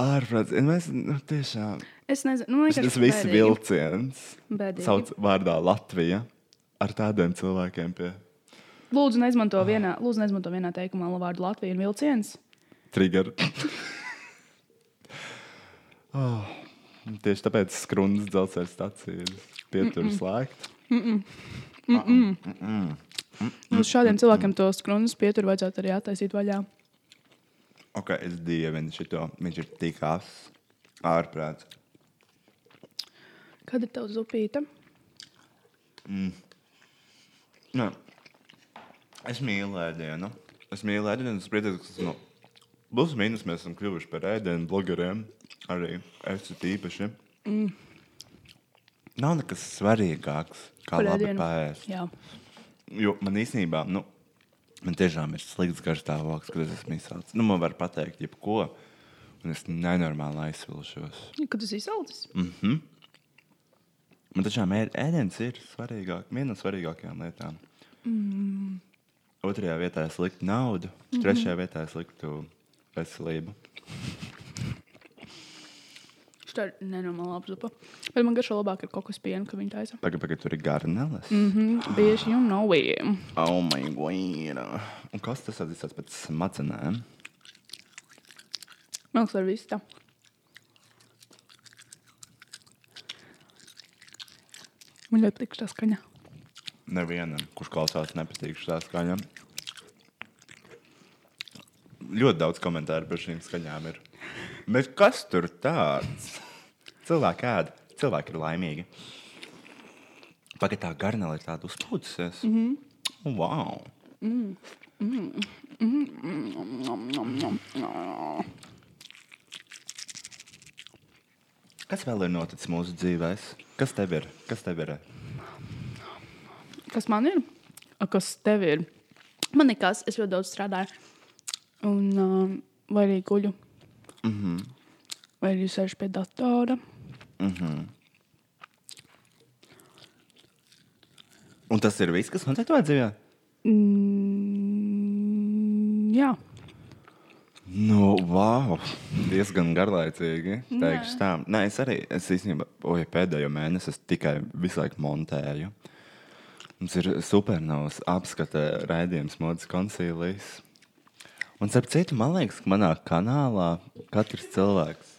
Ārprāts, mēs nu, tiešām. Es nezinu, nu, Tas vienkārši viss vilciens Bēdīgi. sauc vārdā Latvija ar tādiem cilvēkiem pie Lūdzu, neizmanto vienā, lūdzu, neizmanto vienā teikumā vārdu Latvija un vilciens. trigger. oh, tieši tāpēc skrundas dzelzceļa stācija ir pietur slēgta. Uz šādiem cilvēkiem to skrundas pieturu vajadzētu arī attaisīt vaļā. Ok, es dievinu šo. Viņš ir tik asins, ārprāts. Kad ir tavs zupīte? Nē. Es mīlu ēdienu. Es mīlu ēdienu. Es priecājos, ka esmu. Plus mīnus mēs esam kļuvuši par ēdienu blogeriem. Arī es esmu īpaši. Mm. Nav nekas svarīgāks, kā Par labi ēdienu. pēst. Jā. Jo man īstenībā, nu, man tiešām ir slikts garstāvoklis, kad es esmu izsācis. Nu, man var pateikt, jebko, un es nenormāli aizsilšos. Kad tas izsalcis? Mm. Man tiešām ēd- ēdiens ir svarīgāk, viena no svarīgākajām lietām. Mm. Otrajā vietā es liktu naudu, mm -hmm. trešajā vietā es liktu veselību. Tā ir nenormāla apzupa. Bet man garšo labāk ar kokos pienu, ka viņi taisa. Pagaid, pagaid, tur ir garneles. Mm -hmm. Bieži jau nav vien. Oh, my god! Un kas tas atzīstās pēc smadzenēm? Liekas, ar visu tā. Man ļoti patīk tā skaņa. Nevienam, kurš klausās, nepatīk šī skaņa. Ļoti daudz komentāru par šīm skaņām ir. Bet kas tur tāds? Cilvēki ēd, cilvēki ir laimīgi. Pagaid, tā garnela ir tāda uzpūtusies. Mm -hmm. Wow! Kas vēl ir noticis mūsu dzīvēm? Kas tev ir? Kas tev ir? Kas man ir? Kas tev ir? Man nekas, es ļoti daudz strādāju. Un, uh, vai arī guļu. Mm -hmm. Vai arī sēž pie datora. Mm -hmm. Un tas ir viss, kas notiek tavā dzīvē? Mm, jā, Nu, wow, diezgan garlaicīgi. Teikšu tā. Nē, es arī, es īstenībā, oi, pēdējo mēnesi es tikai visu laiku montēju. Mums ir supernovs apskata raidījums modas koncīlijas. Un, starp citu, man liekas, ka manā kanālā katrs cilvēks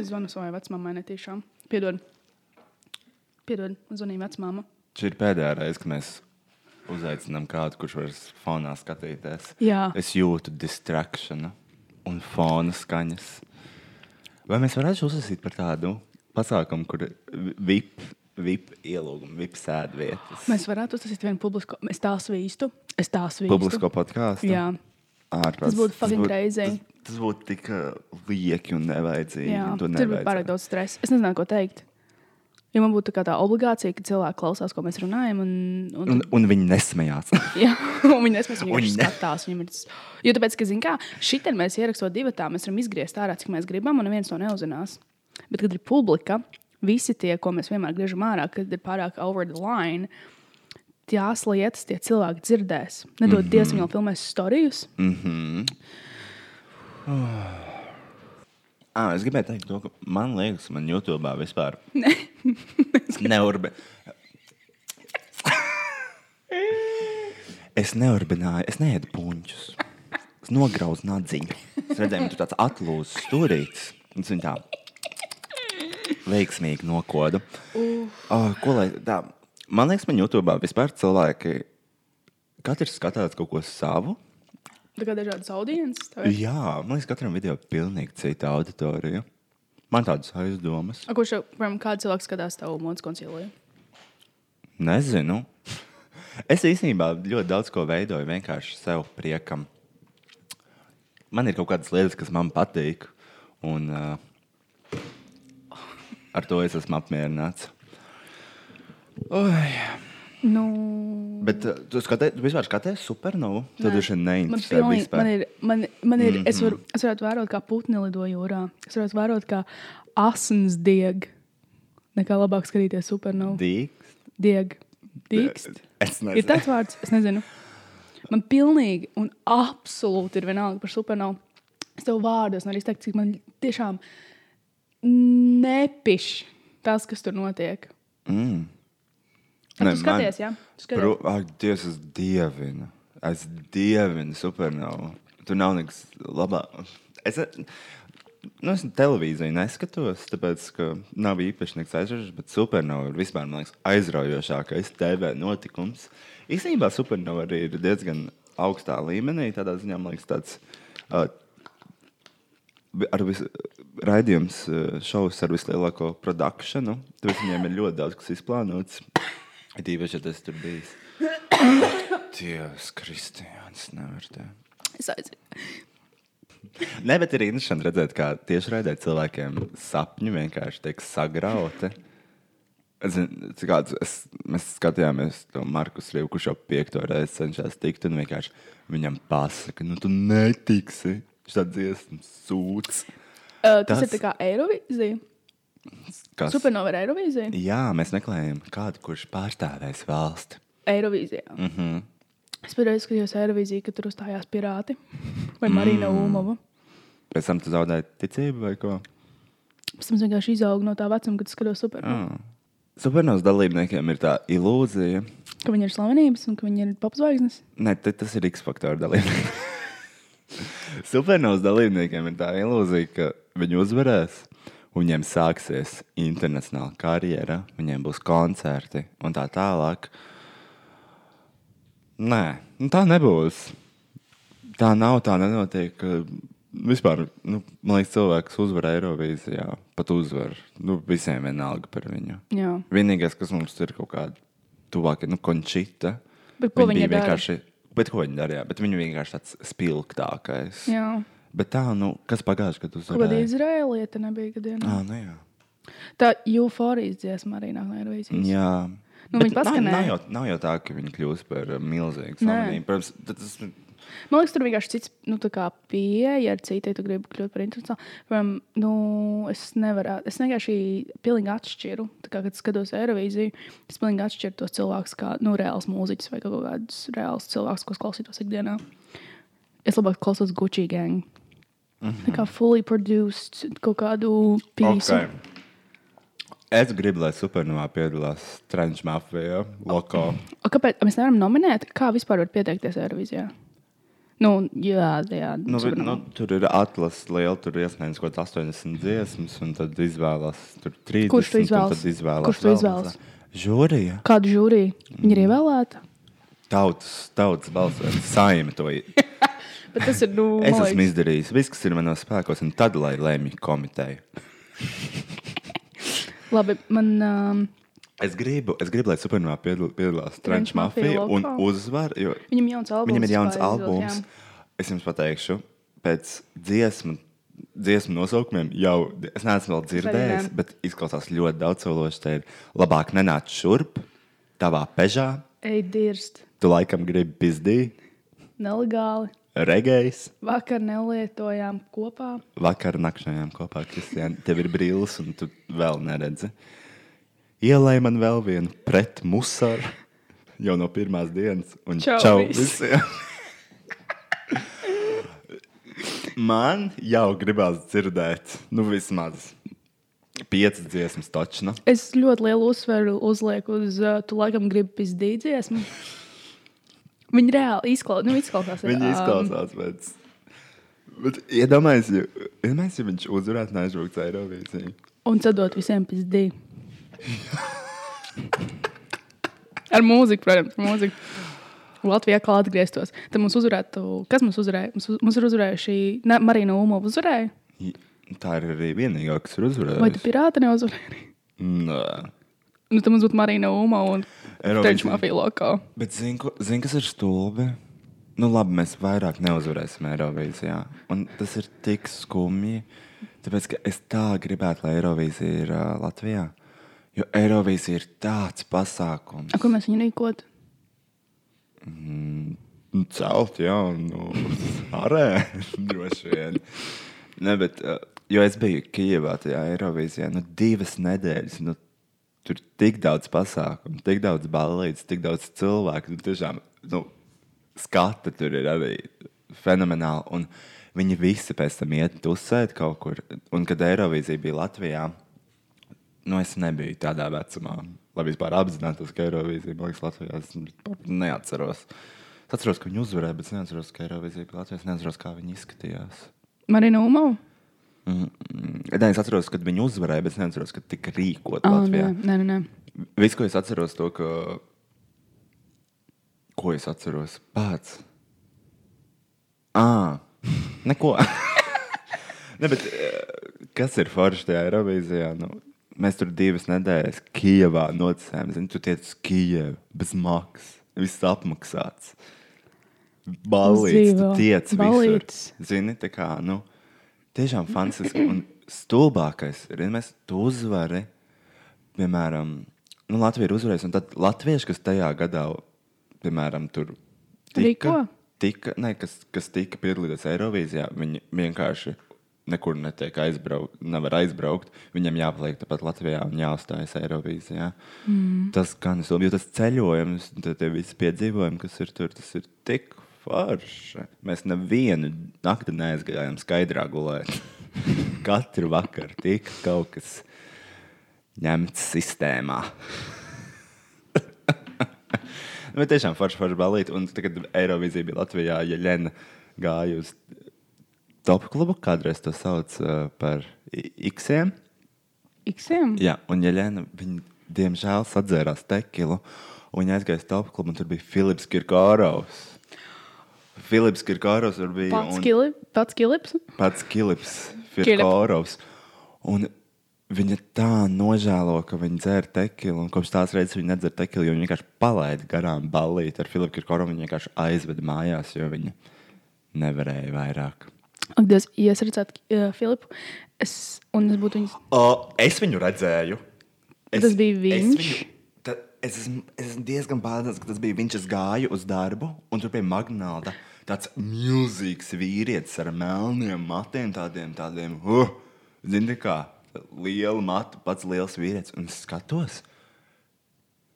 es zvanu savai vecmāmai netīšām. Piedod. Piedod, zvanīja vecmāma. Šī ir pēdējā reize, kad mēs uzaicinām kādu, kurš var fonā skatīties. Jā. Es jūtu distrakšanu un fona skaņas. Vai mēs varētu uzsākt par tādu pasākumu, kur VIP, VIP ielūgumu, VIP sēdvietas, Mēs varētu uztaisīt vienu publisko. Es tā svīstu. Es tā svīstu. publisko podkāstu? Jā, Ārprāts. Tas būtu fucking crazy. Tas, tas būtu tik uh, lieki un nevajadzīgi. jā. un to tur bija pārāk daudz stresa. Es nezinu, ko teikt. Ja man būtu tā, tā obligācija, ka cilvēki klausās, ko mēs runājam, un, un, Un, un viņi nesmējās. Jā, un viņi nesmēs, viņi vienkārši ne. skatās. Viņam ir tas... Jo tāpēc, ka, zin kā, šitien mēs ierakstot divi tā, mēs varam izgriezt ārā, cik mēs gribam, un neviens to neuzzinās. Bet, kad ir publika, visi tie, ko mēs vienmēr griežam ārā, kad ir pārāk over the line, tās lietas tie cilvēki dzirdēs. Nedod mm -hmm. Dievs, viņi vēl filmēs storijus. mm -hmm. ah, es gribēju teikt, to, ka man liekas, man YouTube vispār neurbi. Es neurbināju, es neēdu puņķus. Es nograuzu nadziņu. Es redzēju, ka tur tāds atlūzs stūrītis. viņu tā veiksmīgi nokodu. Oh, ko lai tā? Man liekas, man YouTube vispār cilvēki. Katrs skatās kaut ko savu. Tā kā dažādas audiences. Jā, man liekas, katram video ir pilnīgi cita auditorija. Man tādas aizdomas. A, Kurš, piemēram, kāds cilvēks skatās tavu modes konciliju? Nezinu. Es īstenībā ļoti daudz ko veidoju vienkārši sev priekam. Man ir kaut kādas lietas, kas man patīk, un uh, ar to es esmu apmierināts. Oi. Nu, Bet uh, tu skaties, tu vispār skaties supernovu? Tad viņš ir Man, neinteresē pilnīgi, vispār. man ir, man, man ir Mhm. es, varu, es varētu vērot, kā putni lido jūrā. Es varētu vērot, kā asins dieg. Nekā labāk skatīties supernovu. Dīks. Dieg. Dīkst. Es Ir nezinu. tāds vārds, es nezinu. Man pilnīgi un absolūti ir vienalga par supernovu. Es tev vārdos nevaru izteikt, cik man tiešām nepiš tas, kas tur notiek. Mm. Nē, tu skaties, jā? Tu skaties? Pro, ak, Dievs, es dievinu. Es dievinu supernovu. Tur nav nekas labāks. Es, nu, es televīziju neskatos, tāpēc, ka nav īpaši nekas aizraujošs, bet supernova ir vispār man liekas, aizraujošākais TV notikums. Īsnībā supernova arī ir diezgan augstā līmenī. Tādā ziņā man liekas, tāds. Uh, ar visu raidījums, uh, šovs ar vislielāko produkciju. Tur viņiem ir ļoti daudz kas izplānots. Ir īpaši, ja tas tur bijis. Dievs, Kristiāns, nevar te. Es aizēju. Nē, bet ir interesanti redzēt, kā tieši raidē cilvēkiem sapņi vienkārši tiek sagrauti. Cik kāds- es, mēs skatījāmies to Markus Rīvu, kurš jau piekto reizi cenšas tikt, un vienkārši viņam pasaka, nu tu netiksi. Viņš tāds dziesmas sūds. Uh, tas, Tas- ir tā kā Eirovīzija. Kas? Supernova ir Eirovīzija. Jā, mēs meklējam kādu, kurš pārstāvēs valsti. Eirovīzijā. Mm -hmm. Es pēdējo skatījos Eirovīziju, kad tur uzstājās pirāti vai Marina mm. Ulmova. Pēc tam tu zaudēji ticību vai ko? Pēc tam vienkārši izaugu no tā vecuma, kad skatos supernovu. Ah. Supernovas dalībniekiem ir tā ilūzija. Ka viņi ir slavenības un ka viņi ir popzvaigznes. Nē, tas ir X faktora dalībnieks. Supernovas dalībniekiem ir tā ilūzija, ka viņi uzvarēs. Viņiem sāksies internacionāla karjera, viņiem būs koncerti un tā tālāk. Nē, nu tā nebūs. Tā nav, tā nenotiek. Vispār, nu, man liekas, cilvēks uzvar Eirovīzijā. Pat uzvar. Nu, visiem vienalga par viņu. Jā. Vienīgais, kas mums ir kaut kāda tuvāka, nu, končita. Bet ko viņi vienkārši. Bet ko viņi darīja? Bet viņa vienkārši tāds spilgtākais. Jā. Bet tā, nu, kas pagājušajā gadā Kaut kāda izrēlieta nebija gadienā. Ah, nu jā. Tā euforijas dziesma arī nāk no Eirovīzijas. jā. Nu, Bet nav, nav, jau, nav jau tā, ka viņi kļūs par milzīgu slavenību. Protams, tas Man liekas, tur vienkārši cits nu, pieeja ar citu, ja tu gribi kļūt par internacionālu. Piemēram, nu, es nevaru, es vienkārši pilnīgi atšķiru. Kā, kad skatos Eirovīziju, es pilnīgi atšķiru tos cilvēkus kā nu, reāls mūziķis vai kaut kādus reāls cilvēkus, ko klausītos ikdienā. Es labāk klausos Gucci gang. Mm -hmm. Tā kā fully produced kaut kādu pieeju. Okay. Es gribu, lai Supernovā piedalās Trenča mafija, Loko. O, kāpēc mēs nevaram nominēt? Kā vispār var pieteikties Eirovīzijā? Nu, jā, jā. Nu, vi- nu, tur ir atlases liela, tur ir iesniegts kaut kāds 80 dziesmas, un tad izvēlās tur 30. Kurš tu izvēlas? tad izvēlās Kurš tu vēl izvēlas? Žūrija. Kādu žūriju? Viņa ir ievēlēta. Tautas, tautas balsojums, saima to. Bet tas ir. Nu, Es esmu izdarījis visu, kas ir manos spēkos, un tad, lai lemj komiteja. Labi, man. Um, Es gribu, es gribu lai Supernovā piedal- piedalās Trenča mafija un uzvar, viņam jauns albums. Viņam ir jauns albums. jā. Es jums pateikšu, pēc dziesmu, dziesmu nosaukumiem jau es neesmu vēl dzirdējis, bet izklausās ļoti daudzsološi. Te ir labāk nenāc šurp, tavā pežā. Ej, dirst. Tu laikam gribi pizdīt, Nelegāli. Regējis. Vakar nelietojām kopā. Vakar nakšņojām kopā, Kristiāna. Tev ir brīlis, un tu vēl neredzi. Ielai man vēl vienu pret musaru jau no pirmās dienas. Un Čau čau, visi. visiem! man jau gribās dzirdēt, nu vismaz piecas dziesmas točna. Es ļoti lielu uzsveru uzlieku uz, uh, tu laikam gribi pizdīt dziesmu. Viņa reāli izklausās. Nu, izklausās Viņi um, izklausās pēc. Bet iedomājieties, ja, iedomājies, ja viņš uzvarētu aizbrauktu Eirovīziju. Un sadot visiem pizdīt. Ar mūziku, protams, ar mūziku. Latvijā kā atgrieztos. Tad mums uzvarētu, kas mums uzvarēja? Mums, mums ir uzvarējuši, Marina Ulmova uzvarēja. Tā ir arī vienīgā, kas ir uzvarējusi. Vai tu pirāta neuzvarēja? Nē. Nu, tad mums būtu Marina Ulmova un. French Mafia Loko. Bet zini, zini, kas ir stulbi? Nu, labi, mēs vairāk neuzvarēsim Eirovīzijā. Un tas ir tik skumji. Tāpēc ka es tā gribētu, lai Eirovīzija ir uh, Latvijā. Jo Eirovīzija ir tāds pasākums. A, ko mēs viņu rīkotu? Nu, Celt, jā, nu, arē, droši vien. Ne, bet, uh, jo es biju Kijavā tajā Eirovīzijā, nu, divas nedēļas. Nu, tur tik daudz pasākumu, tik daudz balīdzes, tik daudz cilvēku. Nu, tiešām, nu, skata tur ir arī fenomenāli. Un viņi visi pēc tam iet uzsēt kaut kur. Un, kad Eirovīzija bija Latvijā, nu, es nebiju tādā vecumā, lai vispār apzinātos, ka Eirovīzija liekas, Latvijā. Es neatceros. Es atceros, ka viņi uzvarēja, bet es neatceros, ka Eirovīzija bija Latvijā. Es neatceros, kā viņi izskatījās. Marina Ulmova? Mm, mm. Nē, es atceros, kad viņi uzvarēja, bet es neatceros, ka tika rīkot Oh, Latvijā. nē, nē, nē. Viss, ko es atceros, to, ka. Ko es atceros? Pats. Ah, neko. ne, bet, eh, kas ir forši tajā Eirovīzijā? Nu, mēs tur divas nedēļas Kijavā nocēlām. Zini, tu tiec uz Kijavu bez maksas. Viss apmaksāts. Balīts, tu tiec visur. Balītes. Zini, tā kā, nu, tiešām fantastiski. Un stulbākais ir, ja mēs to uzvari, piemēram, nu, Latvija ir uzvarējusi, un tad latvieši, kas tajā gadā, piemēram, tur Rīko? tika, ne, kas, kas tika piedalīties Eirovīzijā, viņi vienkārši nekur netiek aizbraukt, nevar aizbraukt. Viņam jāpaliek tepat Latvijā un jāuzstājas Eirovīzijā. Mm. Tas gan ir, jo tas ceļojums, tie visi piedzīvojumi, kas ir tur, tas ir tik forši. Mēs nevienu nakti neaizgājām skaidrā gulēt. Katru vakaru tika kaut kas ņemts sistēmā. Nu, Bet tiešām forši, forši balīti. Un tad, kad Eirovīzija bija Latvijā, ja Lēna gāja uz top klubu, kādreiz to sauc uh, par X-iem. Iksiem? Jā, un ja Lēna, viņa diemžēl sadzērās tekilu, un viņa aizgāja uz top klubu, un tur bija Filips Kirkorovs. Filips Kirkorovs tur bija. Pats, un- kili, pats Kilips? pats Kilips, Kilip. Firkorovs. Un viņa tā nožēlo, ka viņa dzēra tekilu. un Kopš tās reizes viņa nedzer tekilu, jo viņa vienkārši palaida garām ballīt ar Filipu Kirkorovu. Viņa vienkārši aizveda mājās, jo viņa nevarēja vairāk. Ak, Dievs, ja es redzētu uh, Filipu, es, un es būtu viņas. O, es viņu redzēju. Tas bija viņš? Es, viņu, es, esmu, es esmu diezgan pārliecināts, ka tas bija viņš. Es gāju uz darbu, un tur bija Magnāla. Tāds milzīgs vīrietis ar melniem matiem, tādiem, tādiem, uh, zini, kā liela matu, pats liels vīrietis. Un es skatos,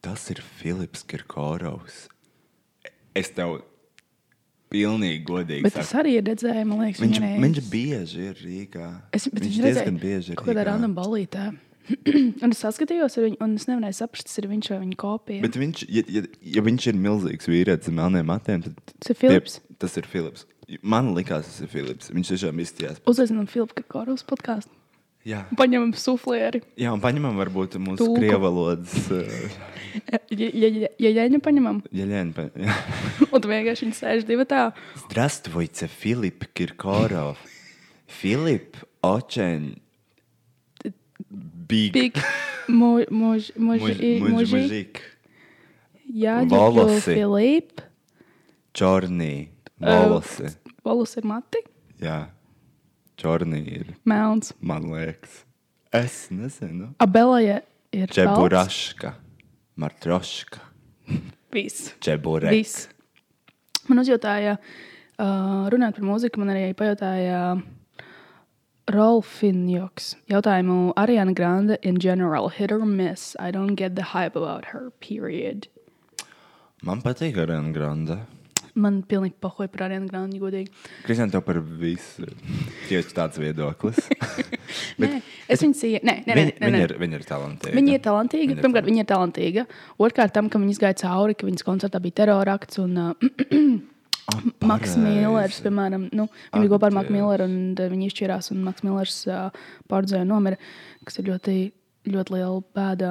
tas ir Filips Kirkorovs. Es tev pilnīgi godīgi Bet es arī redzēju, man liekas, Viņš, viņa viņš bieži ir Rīgā. Es viņš viņš diezgan bieži ir kaut kādā Rīgā. random balītē. un es saskatījos viņu, un es nevarēju saprast, tas ir viņš vai viņa kopija. Bet viņš, ja, ja, ja viņš ir milzīgs vīrietis ar melniem matiem, tad Tas ir Filips. Tie, tas ir Filips. Man liekas, tas ir Filips. Viņš tiešām izstījās. Uzaicinām Filipu Kakorovs podkāstu. Jā. Paņemam suflieri. Jā, un paņemam varbūt mūsu Tulku. krievu valodas. Uh, Ja, ja, ja, ja Jaņa paņemam, Jeļēna. Pa, jā. un tu vienkārši viņi sēž divi tā. Здравствуйте, Филипп Киркоров. Филипп очень big. Big muž, muž, muž, Muž- muž- muži. Mužik. Jā, Volosi. Filipa. Čornī. Volosi. Volus ir mati. Jā. Čornī ir, Melns. man liekas. Es nezinu. Abelaja ir. Čeburaška. Martroška. Viss. Čeburek. Viss. Man uzjautāja, uh, runājot par mūziku, man arī pajautāja Rolfinjoks jautājumu Ariana Grande in general, hit or miss. I don't get the hype about her, period. Man patīk Ariana Grande. Man pilnīgi pahoja par Ariana Grande, godīgi. Kristian, tev par visu tieši tāds viedoklis. Nē, es viņu cīju. Nē, nē, nē, Viņa, nē, viņa, nē. ir, viņa ir talantīga. Viņa ir talantīga. Viņa ir Pirmkārt, viņa ir talantīga. Otrkārt, tam, ka viņa gāja cauri, ka viņas koncertā bija terorakts un uh, Ah, Maks. Millers, piemēram, nu, viņa bija kopā ar Maku. Milleru, un tad viņi izšķirās, un Maks Millers uh, pārdzēja nomira, kas ir ļoti, ļoti liela bēda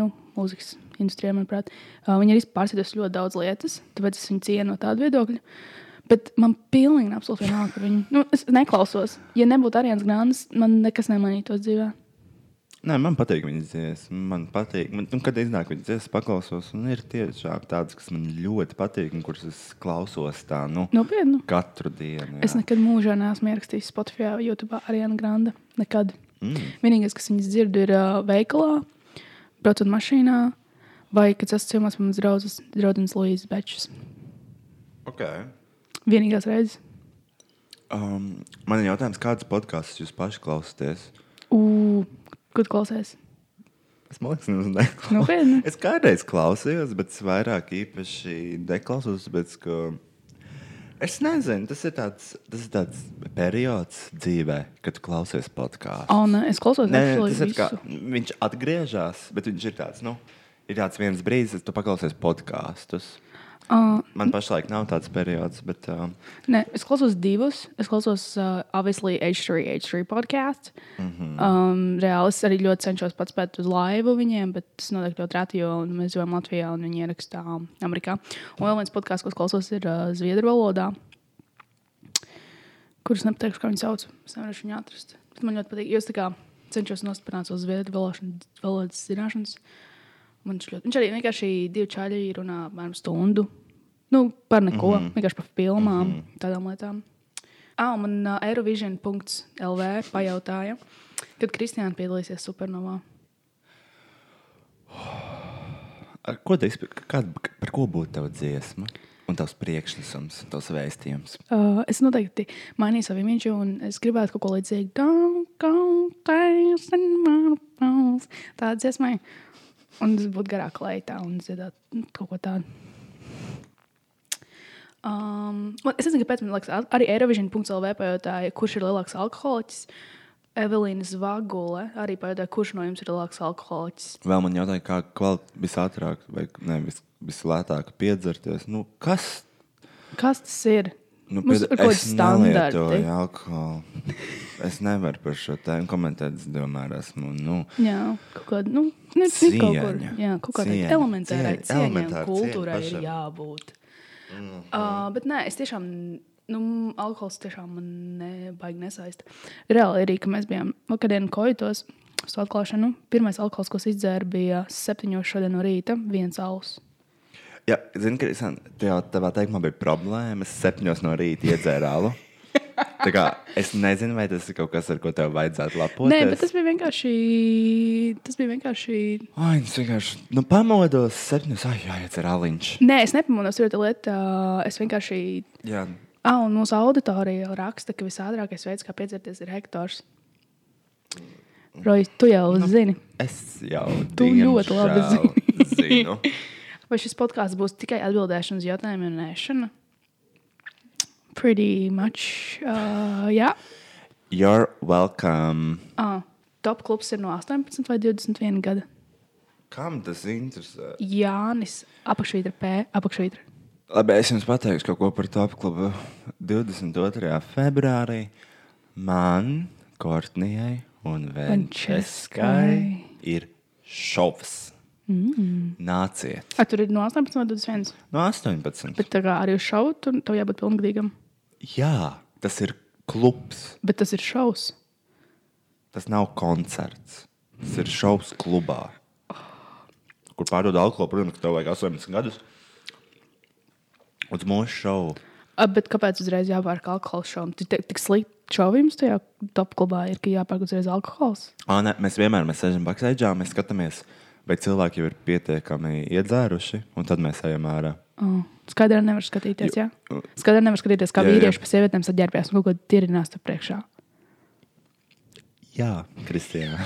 nu, mūzikas industrijā, manuprāt. Uh, viņa ir pārsēdusi ļoti daudz lietas, tāpēc es viņu cienu no tāda viedokļa. Bet man pilnīgi absolūti vienalga par viņu. Nu, es neklausos. Ja nebūtu Arijas Grānas, man nekas nemainītos dzīvē. Nē, man patīk viņas dziesmas. Man patīk, man, nu, kad iznāk viņas dziesmas, paklausos. Un ir tiešām tādas, kas man ļoti patīk, un kuras es klausos tā, nu, Nopietni. katru dienu. jā. Es nekad mūžā neesmu ierakstījis Spotify YouTube Arijana Granda. Nekad. Mm. Vienīgais, kas viņas dzirdu, ir uh, veikalā, braucot mašīnā, vai kad esmu ciemos pie manas draudzes, draudzes Luīzes Bečas. Okay. Vienīgās reizes. Um, man ir jautājums, kādas podkāstus jūs paši klausāties? Ugh, Kur tu klausies? Es domāju, nemaz neklausos. Nopietni? Es kādreiz klausījos, bet es vairāk īpaši neklausos. Tāpēc, ka es nezinu, tas ir tāds, tas ir tāds periods dzīvē, kad klausies podkāstu. Oh, nē, es klausos Nē, tas ir kā, viņš atgriežas, bet viņš ir tāds, nu, ir tāds viens brīdis, kad tu paklausies podkāstus. Uh, Man pašlaik nav tāds periods, bet uh, nē, es klausos divus. Es klausos, uh, obviously, H3, H3 podkāstu. Mm -hmm. um, reāli es arī ļoti cenšos pats pēc uz laivu viņiem, bet tas notiek ļoti reti, jo mēs dzīvojam Latvijā un viņi ierakstā Amerikā. Un vēl viens podkāsts, ko klausos, ir uh, Zviedru valodā. Kurus nepateikšu, kā viņu sauc. Es nevaru viņu atrast. Bet man ļoti patīk, jo es cenšos nostiprināt savas zviedru valodas zināšanas. Man viņš, ļoti, viņš arī vienkārši divi čaļi runā apmēram stundu. Nu, par neko, mm -hmm. vienkārši par filmām, mm -hmm. tādām lietām. Ah, man uh, Eurovision.lv pajautāja, kad Kristiāna piedalīsies Supernovā. ar ko tu izpēti? Par ko būtu tava dziesma? Un tavs priekšnesums, tavs vēstījums. Uh, es noteikti mainīju savu imidžu, un es gribētu kaut ko līdzīgu. Tāda dziesmai. Un tas būtu garāk leitā un dziedāt nu, kaut ko tādu. Um, es nezinu, kāpēc man liekas, arī Eirovision.lv pajautāja, kurš ir lielāks alkoholiķis. Evelīna Zvagule arī pajautāja, kurš no jums ir lielāks alkoholiķis. Vēl man jautāja, kā kvali- visātrāk vai ne, vis, vislētāk piedzerties. Nu, kas? Kas tas ir? Nu, Mums ir kaut standarti. nelietoju alkoholu. Es nevaru par šo tēmu komentēt. Es domāju, esmu. Nu, Jā, kaut kāda nu, ne, ne kur, Cieņa. jā, kaut kādai Cieņa. elementārai Cieņa. Elementāra kultūrai ir jābūt. Mm -hmm. uh, bet nē, es tiešām, nu, alkohols tiešām man nebaigi nesaista. Reāli arī, ka mēs bijām vakardien kojitos uz atklāšanu. Pirmais alkohols, ko es izdzēru, bija septiņos šodien no rīta, viens alus. Jā, zini, Kristian, tev tavā teikumā bija problēma. Es septiņos no rīta iedzēru alu. Tā kā es nezinu, vai tas ir kaut kas, ar ko tev vajadzētu lepoties. Nē, bet tas bija vienkārši. Tas bija vienkārši. Ai, es vienkārši nu, pamodos septiņos. Ai, jā, iedzer aliņš. Nē, es nepamodos, jo tā lieta, es vienkārši Jā, Ah, un mūsu auditorija jau raksta, ka visātrākais veids, kā piedzerties, ir hektors. Roja, tu jau Nu. zini. Es jau Tu ļoti labi diemžēl zinu. Vai šis podkāsts būs tikai atbildēšana uz jautājumiem un ēšana? Pretty much. Uh, jā. You're welcome. Ah, top klubs ir no 18 vai 21 gada. Kam tas interesē? Jānis, apakšvītra P, apakšvītra. Labi, es jums pateikšu kaut ko par top klubu. 22. februārī man, Kortnijai un Venčeskai ir šovs. Mm. Nāciet! A, tur ir no 18 vai 21. No 18. Bet kā arī uz tur tev jābūt pilngadīgam. Jā, tas ir klubs. Bet tas ir šovs. Tas nav koncerts. Tas ir šovs klubā, kur pārdod alkoholu. Protams, ka tev vajag 18 gadus. Uz mūsu šovu. A, bet kāpēc uzreiz jāpērk alkohola šovam? Tik, slikti šovījums tajā top klubā ir, ka jāpērk uzreiz alkohols. Ā, ne, mēs vienmēr mēs sēžam backstage, mēs skatāmies, vai cilvēki jau ir pietiekami iedzēruši, un tad mēs ejam ārā. Oh. Skaidrā nevar skatīties, jā. Jo- Skaidrā nevar skatīties, kā Jā, jā. vīrieši pa sievietēm saģērbjās un kaut ko tirinās tur priekšā. Jā, Kristija.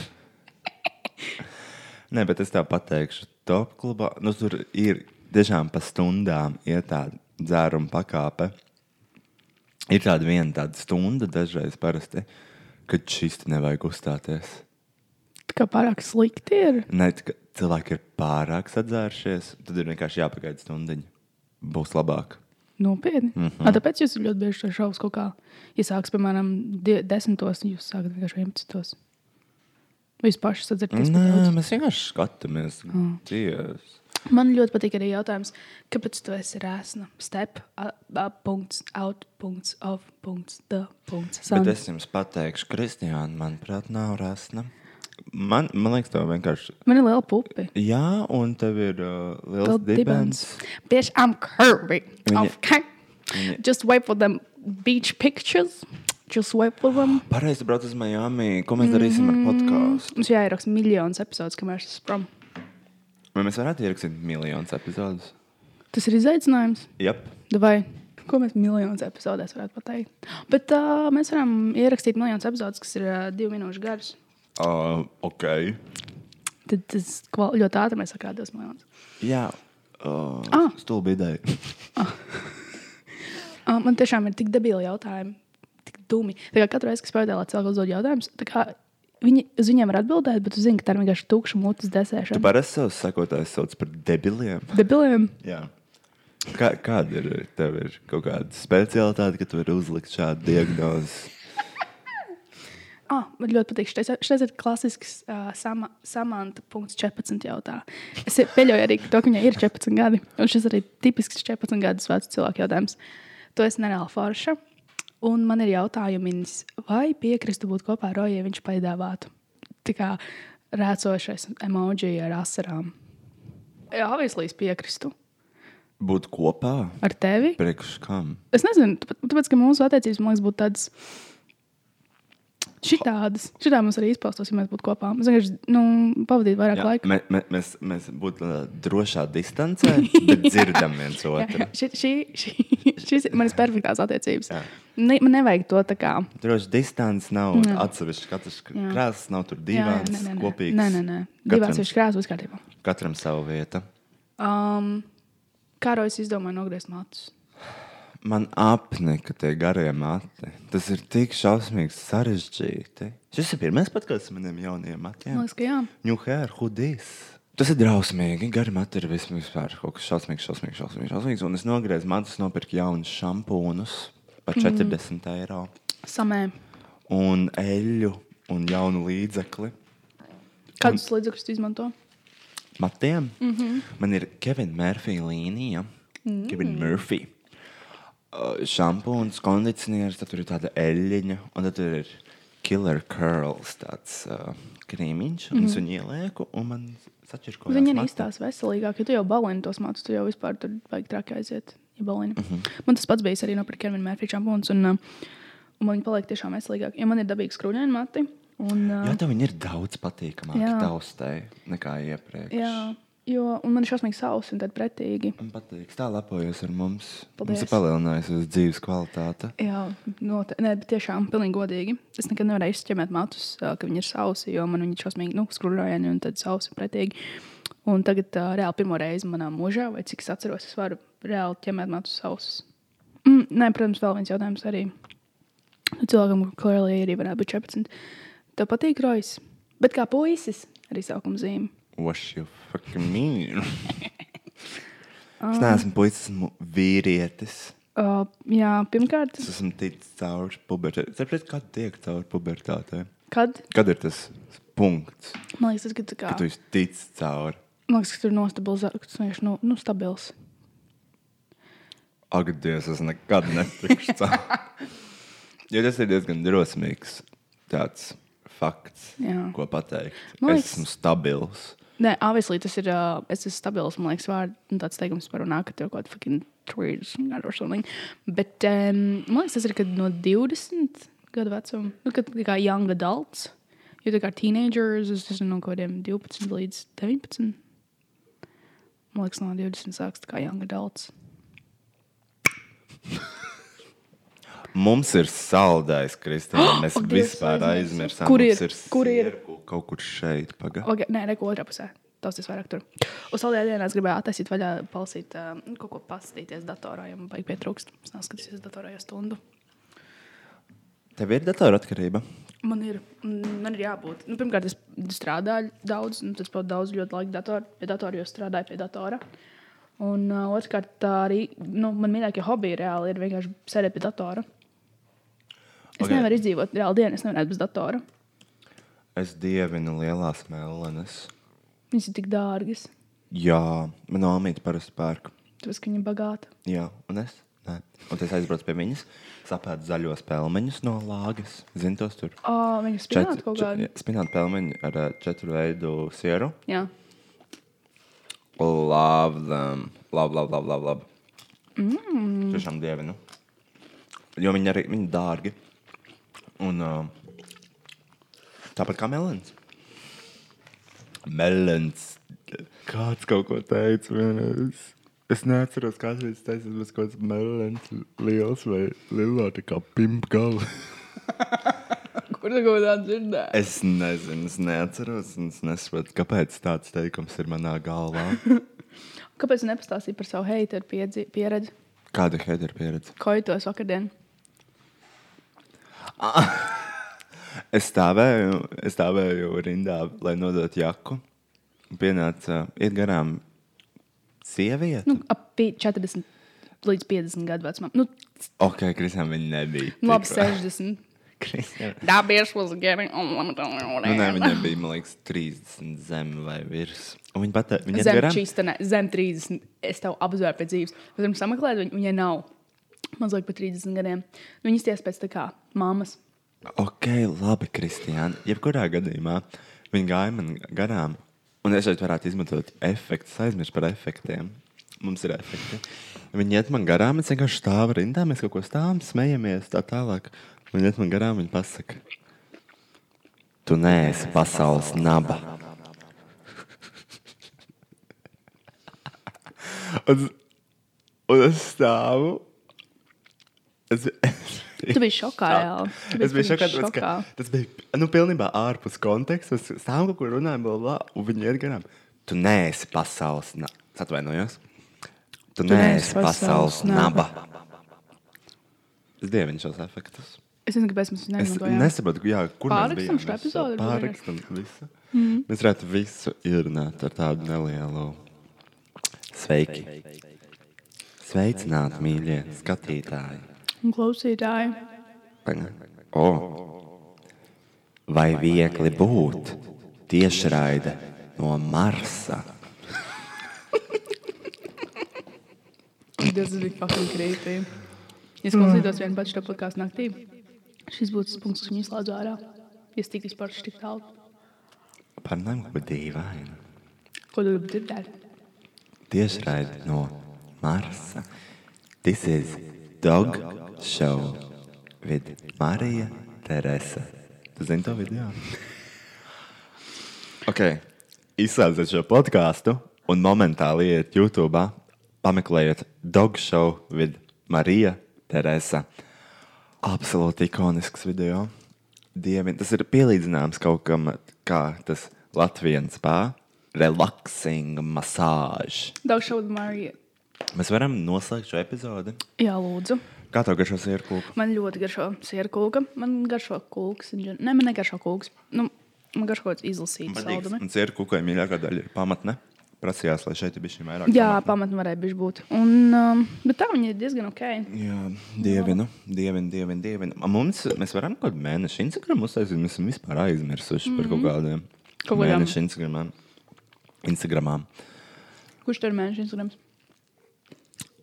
Nē, bet es tā pateikšu, top klubā nu, tur ir tiešām pa stundām iet tāda dzēruma pakāpe. Ir tāda viena tāda stunda dažreiz parasti, kad šis te nevajag uzstāties. Kā pārāk slikti ir. Ne, cilvēki ir pārāk sadzērušies, tad ir vienkārši jāpagaida stundiņa. Būs labāk. Nopietni. Mm -hmm. A, tāpēc jūs ļoti bieži šovus kaut kā iesāks, piemēram, die- desmitos, un jūs sākat vienkārši 11. Vai jūs paši sadzirdat? Nē, mēs vienkārši skatāmies. Mm. Man ļoti patīk arī jautājums, kāpēc tu esi rēsna? Step, up, punkts, out, punkts, off, punkts, the, punkts. Bet sound. es jums pateikšu, Kristiāna, manuprāt, nav rasna. Man, man liekas, tev vienkārši. Man ir liela pupi. Jā, un tev ir uh, liels dibens. Bitch, I'm curvy. Viņa- Okay. Just wait for them beach pictures. Just wait for them. Pareizi brauc uz Miami. Ko mēs darīsim ar podkāstu? Mums jāieraksta miljonus epizodes, kamēr es esmu prom. Vai mēs varētu ierakstīt miljonus epizodus? Tas ir izaicinājums. Jā, Vai ko mēs miljonus epizodēs varētu pateikt? Bet uh, mēs varam ierakstīt miljonus epizodes, kas ir uh, divu minūšu garas. Uh, ok. Tad tas ļoti ātri mēs divus miljonus. Jā, uh, Ah. stulbi ideja. Uh, man tiešām ir tik debili jautājumi, tik dumi. Katru reizi, kad spēlē, cilvēks uzdod jautājumus, viņi uz viņiem var atbildēt, bet tu zini, ka tā ir vienkārši tukša mutes Tu desēšana. parasti savus sekotājus sauc par debiliem. Debiliem. Jā. Kā, kāda ir tev ir kaut kāda specialitāte, ka tu vari uzlikt šādu diagnozi? Ah, man ļoti patīk. Šis, ir klasisks uh, sama, samanta.14 jautā. Es pieļauju arī to, ka viņai ir 14 gadi. Un šis arī tipisks 14 gadus vecs cilvēku jautājums. Tu esi nereāli forša. Un man ir jautājums, vai piekristu būt kopā ar Roju, ja viņš piedāvātu tā kā rēcošais emoji ar asarām? Jā, Avislīs piekristu. Būt kopā? Ar tevi? Priekš kam? Es nezinu, tāpēc ka mūsu attiecības, man liekas, būtu tādas. Šitādas, šitā mums arī izpaustos, ja mēs būtu kopā. Mēs vienkārši nu, pavadītu vairāk Jā, laika. mē, mē, mēs, mēs būtu uh, drošā distancē, bet dzirdam viens Jā, otru. jā, šī, šī, šī, šis ir manas perfektās attiecības. Jā. Ne, man nevajag to tā kā. Droši distance nav Jā. atsevišķi. Katrs Jā. krāsas nav tur Jā, nē. kopīgas. Nē, nē, nē. Divās ir krāsas uzkārtībā. Katram sava vieta. Um, kā Rojas izdomāja nogriezt matus? Man apnika tie garie mati. Tas ir tik šausmīgi sarežģīti. Šis ir pirmais podkāsts maniem jaunajiem matiem. Liekas, ka jā. New hair, hoodies. Tas ir drausmīgi. Gari mati ir vis- vispār kaut kas šausmīgs, šausmīgs, šausmīgs. šausmīgs. Un es nogriezu matus, nopirku jaunus šampūnus par 40 mm. eiro. Samē. Un eļļu un jaunu līdzekli. Kādus līdzekļus tu izmanto? matiem. Mm -hmm. Man ir Kevina Murphy līnija. Mm. Kevina Murphy. Uh, šampūns, kondicionieris, tad tur ir tāda eļļiņa, un tad tur ir killer curls, tāds uh, krīmiņš, un mm. es viņu ielieku, un man sačirko. Viņa ir izstāsta veselīgāk, ja tu jau balini tos matus, tu jau vispār tur vajag traki aiziet. Ja balini. Mhm. mm -hmm. Man tas pats bija arī no Kevina Mērfija šampūns, un, uh, un man viņi paliek tiešām veselīgāk. Ja man ir dabīgi skrūņaini mati, un, uh, Jā, tev viņi ir daudz patīkamāki taustai nekā iepriekš. jā, Jo, un man ir šausmīgi sausi un tad pretīgi. Man patīk, tā lepojas ar mums. Paldies. Mums ir palielinājusies dzīves kvalitāte. Jā, note, nē, bet tiešām, pilnīgi godīgi. Es nekad nevarēju izķemēt matus, ka viņi ir sausi, jo man viņi ir šausmīgi, nu, skrūvējami un tad sausi pretīgi. Un tagad uh, reāli pirmo reizi manā mūžā, vai cik es atceros, es varu reāli ķemēt matus sausus. Mm, nē, protams, vēl viens jautājums arī. Nu, Cilvēkam, kuriem arī varētu būt 14. Tev patīk rojas, bet kā puisis arī saukuma zīme. What you fucking mean? es neesmu puisis, esmu vīrietis. Uh, jā, pirmkārt, Es esmu ticis cauri pubertātei. Saprotiet, kad tiek cauri pubertātei? kad Kad ir tas punkts, man liekas, tas, tā kā, kad tu esi ticis cauri? man liekas, ka tur ir nostabilizēts, ka tas vienkārši nu, nu, stabils. Ak, Dievs, es nekad netikšu cauri. jo tas ir diezgan drosmīgs tāds fakts, Jā. ko pateikt. Man Es liekas- esmu stabils. Nē, obviously, tas ir. Uh, es esmu stabils, man liekas, vārds. Nu, tāds teikums par runā, ka tev kaut kāda fucking trīs or something. Bet um, man liekas, tas ir no 20 gadu vecuma. Nu, kad kā young adults. Jo tā kā teenagers, es esmu no kaut kādiem 12 līdz 19. Man liekas, no 20 sāks kā young adults. Mums ir saldais, Kristīna. Mēs Dievs, vispār aizmirsām. Kur Mums ir? Kur ir? sierku Kaut kur šeit. Paga. Okay, nē, neko otrā pusē. Tas ir vairāk tur. Uz saldējā dienā es gribēju attaisīt vaļā, palasīt, uh, kaut ko paskatīties datorā, ja man vajag pietrūkst. Es neskatīšos datorā jau stundu. Tev ir datora atkarība. Man ir, man ir jābūt. Nu, pirmkārt, es strādāju daudz, un tas pat daudz ļoti laika dator, pie datora, jo strādāju pie datora. Un uh, otrkārt, tā arī nu, man mīļākie hobiji reāli ir vienkārši sēdēt pie datora. Es Ok. okay. nevaru izdzīvot reāli dienu, es nevaru bez datora. Es dievinu lielās mēlenes. Viņas ir tik dārgas, Jā, manā māte parasti pērk. tāpēc ka viņa ir bagāta. Jā, un es. Nē. Un es aizbraucu pie viņas, sapētu zaļos pelmeņus no lāgas. Zini, tos tur Oh, viņa spēlē kaut kādu. spinātu pelmeņu ar četru veidu sieru. Jā, Love them. Love, love, love, love. love. Mm. Tiešām dievinu. Jo viņi arī viņi dārgi. Un uh, tāpat kā melons. Melons. Kāds kaut ko teica vienreiz. Es neatceros, kāds teica, tas bija kaut kāds melons liels vai lielā tā kā pimpa gala. kur tā kaut kādā dzirdēja? Es nezinu, es neatceros, un es nesaprotu, kāpēc tāds teikums ir manā galvā. Kāpēc nepastāstīja par savu heiteru pieredzi? Kāda ir headera pieredze? Koitos vakardien. Es stāvēju, es stāvēju rindā, lai nodotu jaku. Un Pienāca, iet garām sieviete. Nu, ap pi- 40 līdz 50 gadu vecumam. Nu, ok, Kristija, viņa nebija. labi, tik- 60. Kristija. That bitch was getting unlimited. Nu, nē, viņa bija, man liekas, 30 zem vai virs. Un viņa pateica, viņa Zem čīstenē, zem 30. Es tev apzvēru pēc dzīves. Pēc tam sameklēt, viņ, viņai nav mazliet par 30 gadiem. Nu, Viņas ties pēc tā kā mammas. Ok, labi, Kristija. Jebkurā gadījumā viņa gāja man garām. Un es šeit varētu izmantot efektus, aizmirst par efektiem. Mums ir efekti. Viņi iet man garām, es vienkārši stāvu rindā, mēs kaut ko stāvam, smejamies, tā tālāk. Viņi iet man garām, viņi pasaka, tu neesi pasaules naba. un, un es stāvu. Es, Tu biji šokā, reāli. Tu biji Es biju šokā, tāpēc, ka tas bija nu, pilnībā ārpus konteksta. Mēs stāvam kaut kur runājam, bla, bla, un viņi iet garām. Tu neesi pasaules naba. Atvainojos. Tu, tu neesi pasaules naba. Es dievinu šos efektus. Es nezinu, kāpēc mēs Es neizmantojām. nesaprotu, jā, kur Pārrakstam mēs šo bijām. epizodi, varbūt Pārrakstam visu. Mm. Mēs varētu visu ierunāt ar tādu nelielu. Sveiki! Sveicināti, mīļie skatītāji! Un klausītāji. O, vai viegli būt tiešraide no Marsa? Tas bija fucking creepy. Es klausītos vienu pašu to podkāstu naktī, šis būtu tas punkts, kas viņu slēdz ārā. Es tik vispār tik tālu. Parunājam, ko dīvaini. Ko tu gribi dzirdēt? Tiešraide no Marsa. This is Dog Show with Marija Teresa. Tu zini to video? ok, izslēdziet šo podkāstu un momentāli iet YouTube, pameklējiet Dog Show with Marija Teresa. Absolūti ikonisks video. Dievi, tas ir pielīdzināms kaut kam, kā tas Latvijas spā. Relaxing massāža. Dog show with Marija. Mēs varam noslēgt šo epizodi. Jā, lūdzu. Kā tev garšo sērkūku? Man ļoti garšo sēra kūka. Man garšo kūks. Nē, man negaršo kūks. Nu, man garšo kaut kāds izlasīts saldumi. Man sērkūkai mīļākā daļa ir pamatne. Prasījās, lai šeit bija vairāk. Jā, pamatne. varēja bišķi būt. Un, um, bet tā viņa ir diezgan ok. Jā, dievinu, dievinu, dievinu. dievinu. Mums, mēs varam kaut kādu mēnešu Instagram uztaisīt. Mēs esam vispār aizmirsuši mm -hmm. par kaut kādiem Mhm. Kaut kādām- mēnešu Instagramām. Instagramām. Kurš tur ir mēnesis Instagrams?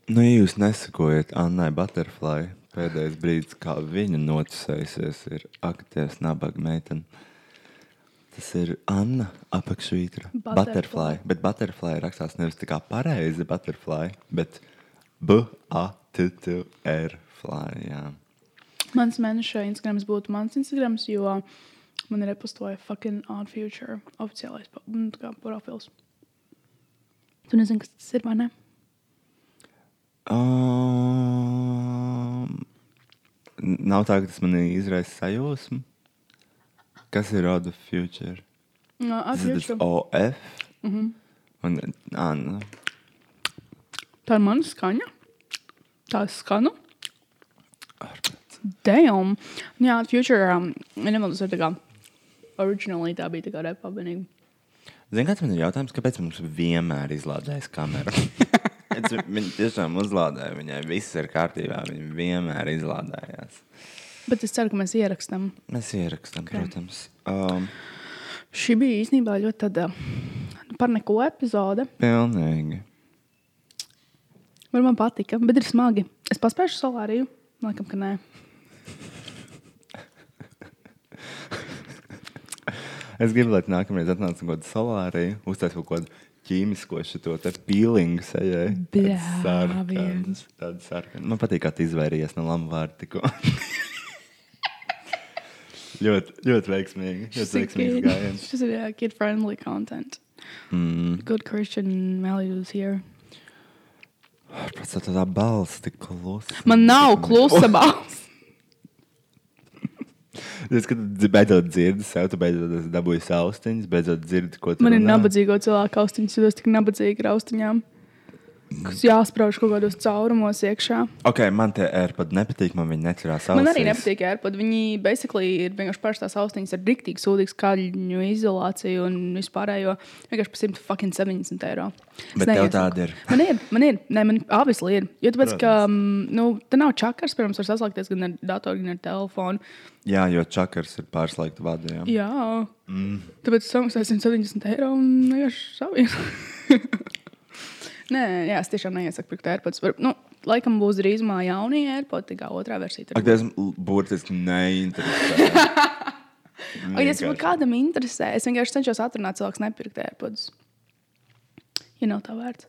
Nu, ja jūs nesakojat Annai Butterfly, pēdējais brīdis, kā viņa noticējusies, ir aktīvs nabaga meitene. Tas ir Anna apakšvītra. Butterfly. Butterfly. Bet butterfly rakstās nevis tā kā pareizi butterfly, bet B-A-T-T-R fly. Jā. Mans mēneša Instagrams būtu mans Instagrams, jo man ir repostoja fucking odd future oficiālais profils. Tu nezini, kas tas ir, vai ne? Um, nav tā, ka tas man izraisa sajūsmu. Kas ir Road of Future? No, Tas ir. OF. Mm -hmm. Un, ā, nu, Tā ir mana skaņa. Tā ir ārprāts. Damn! Jā, future. Um, tas ir tā kā. Originally tā bija tā kā repa vienīgi. Zini, kāds man ir jautājums, kāpēc mums vienmēr izlādējas kamera? Viņa tiešām uzlādēja, viņai viss ir kārtībā, viņa vienmēr izlādējās. Bet es ceru, ka mēs ierakstām. Mēs ierakstām, Ok. protams. Um, Šī bija īstenībā ļoti tāda par neko epizode. pilnīgi. Man, man patika, bet ir smagi. Es paspēju solāriju. Laikam, ka nē. Es gribu, lai nākamreiz atnāc kaut kādu solāriju, uztais kaut kādu ķīmisko šo pīlingu sejai. Bļāviens. Tāda sarkana. Man patīk, kā tu izvairījies no lama vārda tikko. ļoti, ļoti veiksmīgi. Ļoti veiksmīgs gājiens. Šis ir uh, kid-friendly content. Mm. Good Christian values here. Pats tā tā balss tik klusa. Man nav klusa balss. Es beidzot dzirdu sev, tu beidzot esi dabūjis austiņas, beidzot dzirdi, ko tu Man ir runā. nabadzīgo cilvēku austiņas, jo es tik nabadzīgi ar austiņām. Kas jāsprāž kaut kādos caurumos iekšā. Ok, man tie AirPods nepatīk, man viņi necerās ausīs. Man arī nepatīk AirPod. Viņi basically ir vienkārši pašas austiņas ar rīktīgi sūdīgu skaļu izolāciju un vispārējo. Vienkārši par 170 eiro. Es Bet tev tāda ir. Man ir, man ir, Nē, man obviously ir. Jo tāpēc, ka, mm, nu, te nav čakars, pirms var saslēgties gan ar datoru, gan ar telefonu. Jā, jo čakars ir pārslēgta vada. Jā. Jā. Mm. Tāpēc samaksāju 170 eiro un vienkārši savienu. Nē, jā, es tiešām neiesaku pirkt AirPods. Var- Nu, laikam būs drīzumā jaunie AirPods, tā kā otrā versija. Ak, tas burtiski neinteresē. Ak, ja tas kādam interesē, es vienkārši cenšos atrunāt cilvēku nepirkt AirPods. Ja nav tā vērts.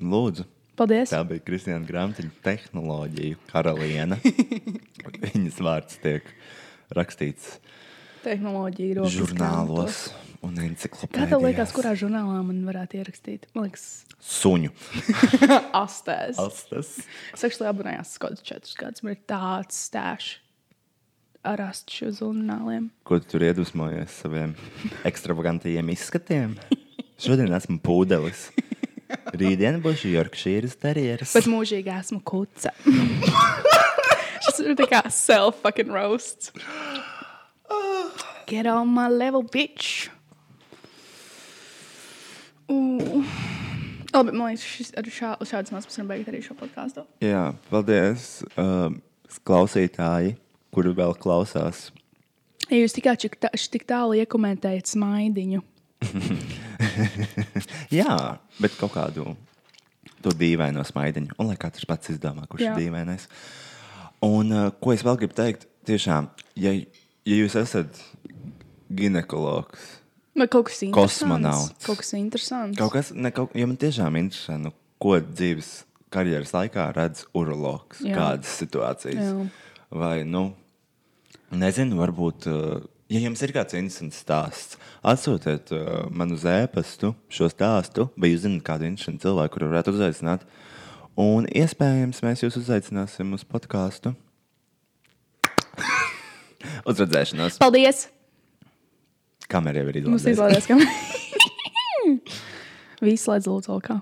Lūdzu. Paldies! Tā bija Kristiāna Grāmatiņa tehnoloģija karaliene. Viņas vārds tiek rakstīts Tehnoloģija žurnālos un Kā tev liekas, kurā žurnālā man varētu ierakstīt? Man liekas, Suņu. astēs. Astas. Es actually abonējos kaut kādus četrus gadus. Man ir tāds stāsts ar astu žurnāliem. Ko tu tur iedvesmojies saviem ekstravagantajiem izskatiem? Šodien esmu pūdelis. Rītdien būšu Yorkshīras terjeras. Bet mūžīgi esmu kuca. Šis ir tā kā self-fucking roasts. Get on my level, bitch. Uh. Labi, man liekas, šis, ar šā, šādas mazas varam beigt arī šo podkāstu. Jā, paldies, um, klausītāji, kuri vēl klausās. Ja jūs tikai tik, tā, tik tālu iekomentējat smaidiņu, Jā, bet kaut kādu to dīvaino smaidiņu. Un lai katrs pats izdomā, kurš Jā. ir dīvainais. Un uh, ko es vēl gribu teikt, tiešām, ja, ja jūs esat ginekologs, vai kaut kas interesants. Kosmonauts. Kaut kas interesants. kaut kas, ne, kaut, ja man tiešām interesē, nu, ko dzīves karjeras laikā redz urologs, Jā. kādas situācijas. Jā. Vai, nu, nezinu, varbūt, Ja jums ir kāds interesants stāsts, atsūtiet uh, man uz e-pastu šo stāstu, vai jūs zināt kādu interesantu cilvēku, kuru varētu uzaicināt. Un iespējams, mēs jūs uzaicināsim uz podkāstu. uz redzēšanos. Paldies! Kamera jau ir Mums izlaidusi. izlaidies, ka. Viss slēdz lūdzu, kā.